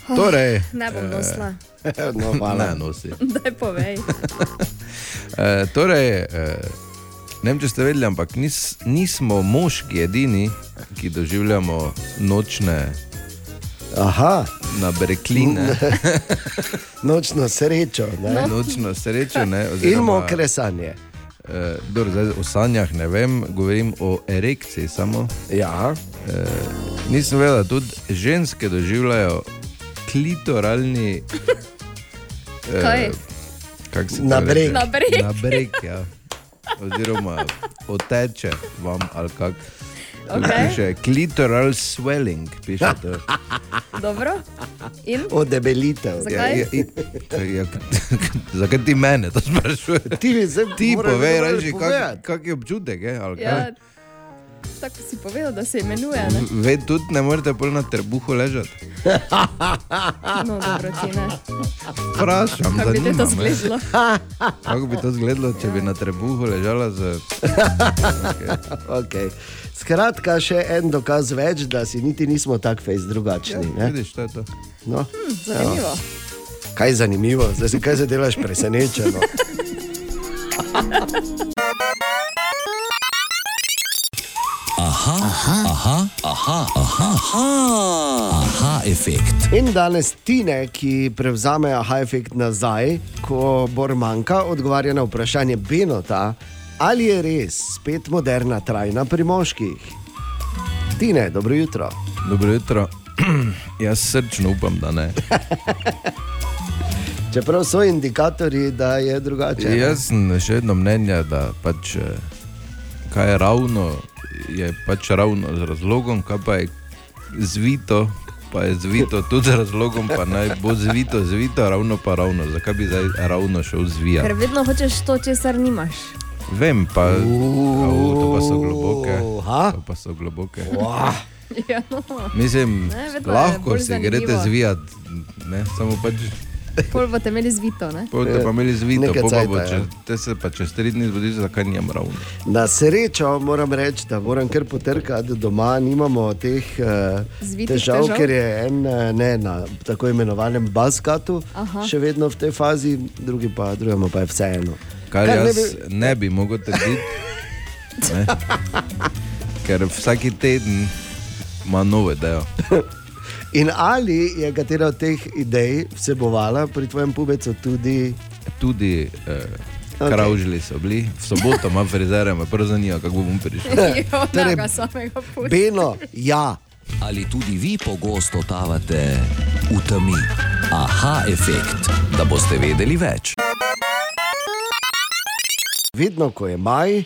Torej, Ne bom nosila. <laughs> no, hvala. Ne nosi. <laughs> Daj povej. E, torej, e, ne vem, če ste vedeli, ampak nis, nismo moški edini, ki doživljamo nočne Aha. nabrekline. <laughs> Nočno srečo. Ne? Nočno srečo. Ne, <laughs> In mokre sanje. Eh, dobro, zdaj, o sanjah ne vem, govorim o erekciji samo. Ja. Eh, nisem vedel, da tudi ženske doživljajo klitoralni. <laughs> eh, Kaj? Kak se to Nabrek. reče? Nabrek. Nabrek, ja. Oziroma oteče vam ali kako. Okej. Piše klitoral swelling, piše to. <laughs> Dobro. In? Odebelitev. Zakaj? Ja, ja, ja, <laughs> zakaj ti mene to sprašuješ? Ti, ti povej, reži, kak, kak je občutek. Je, ali kaj? Ja, tako si povedal, da se imenuje. Ne? Ve, tudi ne morete bolj na trebuhu ležati. No, dobro, ti ne. Vprašam, Kako bi te to izgledalo? Kako bi to izgledalo, če bi na trebuhu ležala z. Okay. Skratka, še en dokaz več, da si niti nismo tako fejs drugačni. Ja, ne? vidiš, to je to. No. Hm, zanimivo. Kaj je zanimivo, zdaj se kaj zadelaš presenečeno. <laughs> Aha, aha, aha, aha, aha, aha, aha efekt. In danes Tine, ki prevzame aha efekt nazaj, ko Bor manjka, odgovarja na vprašanje Benota, ali je res spet moderna trajna pri moških. Tine, dobro jutro. Dobro jutro. <clears throat> Jaz srčno upam, da ne. <laughs> Čeprav so indikatorji, da je drugače. ne? Jaz sem še vedno mnenja, da pač, eh, kaj je ravno, je pač ravno z razlogom, kaj pa je zvito, pa je zvito tudi z razlogom, pa naj bo zvito, zvito, ravno pa ravno. Zakaj bi zdaj ravno šel Ker zvijati? vedno hočeš to, česar nimaš. Vem pa, au, to pa so globoke. To pa so globoke. <laughs> Ja, no. Mislim, Ne, lahko zanimivo. greste zvijati, ne, samo pač. Pol boste imeli zvito, ne? Potem pa imeli zvito, pol pa bo, cajta, če, ja. te se pa čez tri dni zgodi, zakaj nijem ravno. Na srečo moram reči, da moram kar potrkati doma, nimamo teh uh, Zvitih težav, težav? ker je en eh, ne, na tako imenovanem baskatu, Aha. še vedno v tej fazi, drugi pa, drugemu pa je vseeno. Kar Kar ne jaz bi- ne bi mogel trditi. ne. <laughs> Ker vsak teden ima nove ideje. In ali je katera od teh idej vsebovala pri tvojem pubecu tudi Tudi eh, Okej. kravžili so bili, v soboto ima frizere, me prvo zanima, kako bom prišel. <laughs> Jo, Torej, ga samega pusti. Beno, ja. Ali tudi vi pogosto totavate v temi? Aha efekt, da boste vedeli več. Vedno, ko je maj,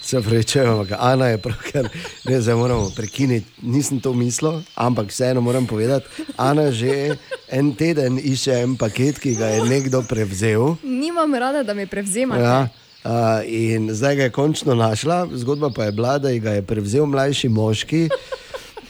se prečujem, ampak Ana je pravkar, ne zdaj moramo prekiniti, nisem to mislil, ampak vseeno moram povedati, Ana že en teden išče en paket, ki ga je nekdo prevzel. Nimam rada, da me prevzemate. Ja, uh, in zdaj ga je končno našla, zgodba pa je bila, da ga je prevzel mlajši moški.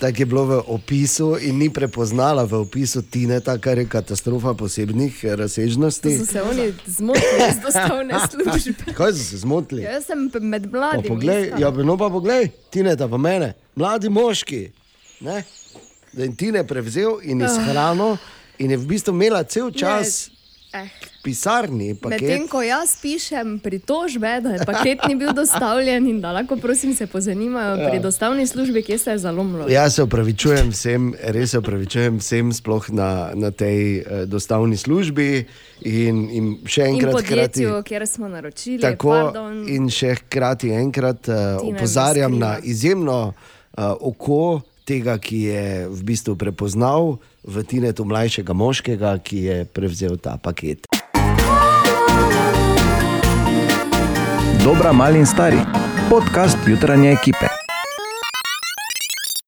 Tako je bilo v opisu in ni prepoznala v opisu Tineta, kar je katastrofa posebnih eh, razsežnosti. so se oni zmotili z dostavne <laughs> službe. Kaj so se zmotili? Ja, Jaz sem med Pa mladimi. poglej, iskala. ja, no pa poglej, Tineta pa mene, mladi moški. Ne? Da je Tine prevzel in Ah. izhranil, in je v bistvu imela cel čas Eh. pisarni Medtem paket. ko jaz pišem pritožbe, da je paket ni bil dostavljen in da lahko prosim se pozanimajo Ja. pri dostavni službi, kje se je zalomilo. Jaz se upravičujem vsem, res se upravičujem vsem, sploh na, na tej eh, dostavni službi in, in še In enkrat hkrati. podjetju, kjer smo naročili. Tako pardon. in še hkrati enkrat Tina opozarjam na izjemno uh, oko tega, ki je v bistvu prepoznal v Tinetu mlajšega moškega, ki je prevzel ta paket. Dobra, mali in stari. Podcast jutranje ekipe.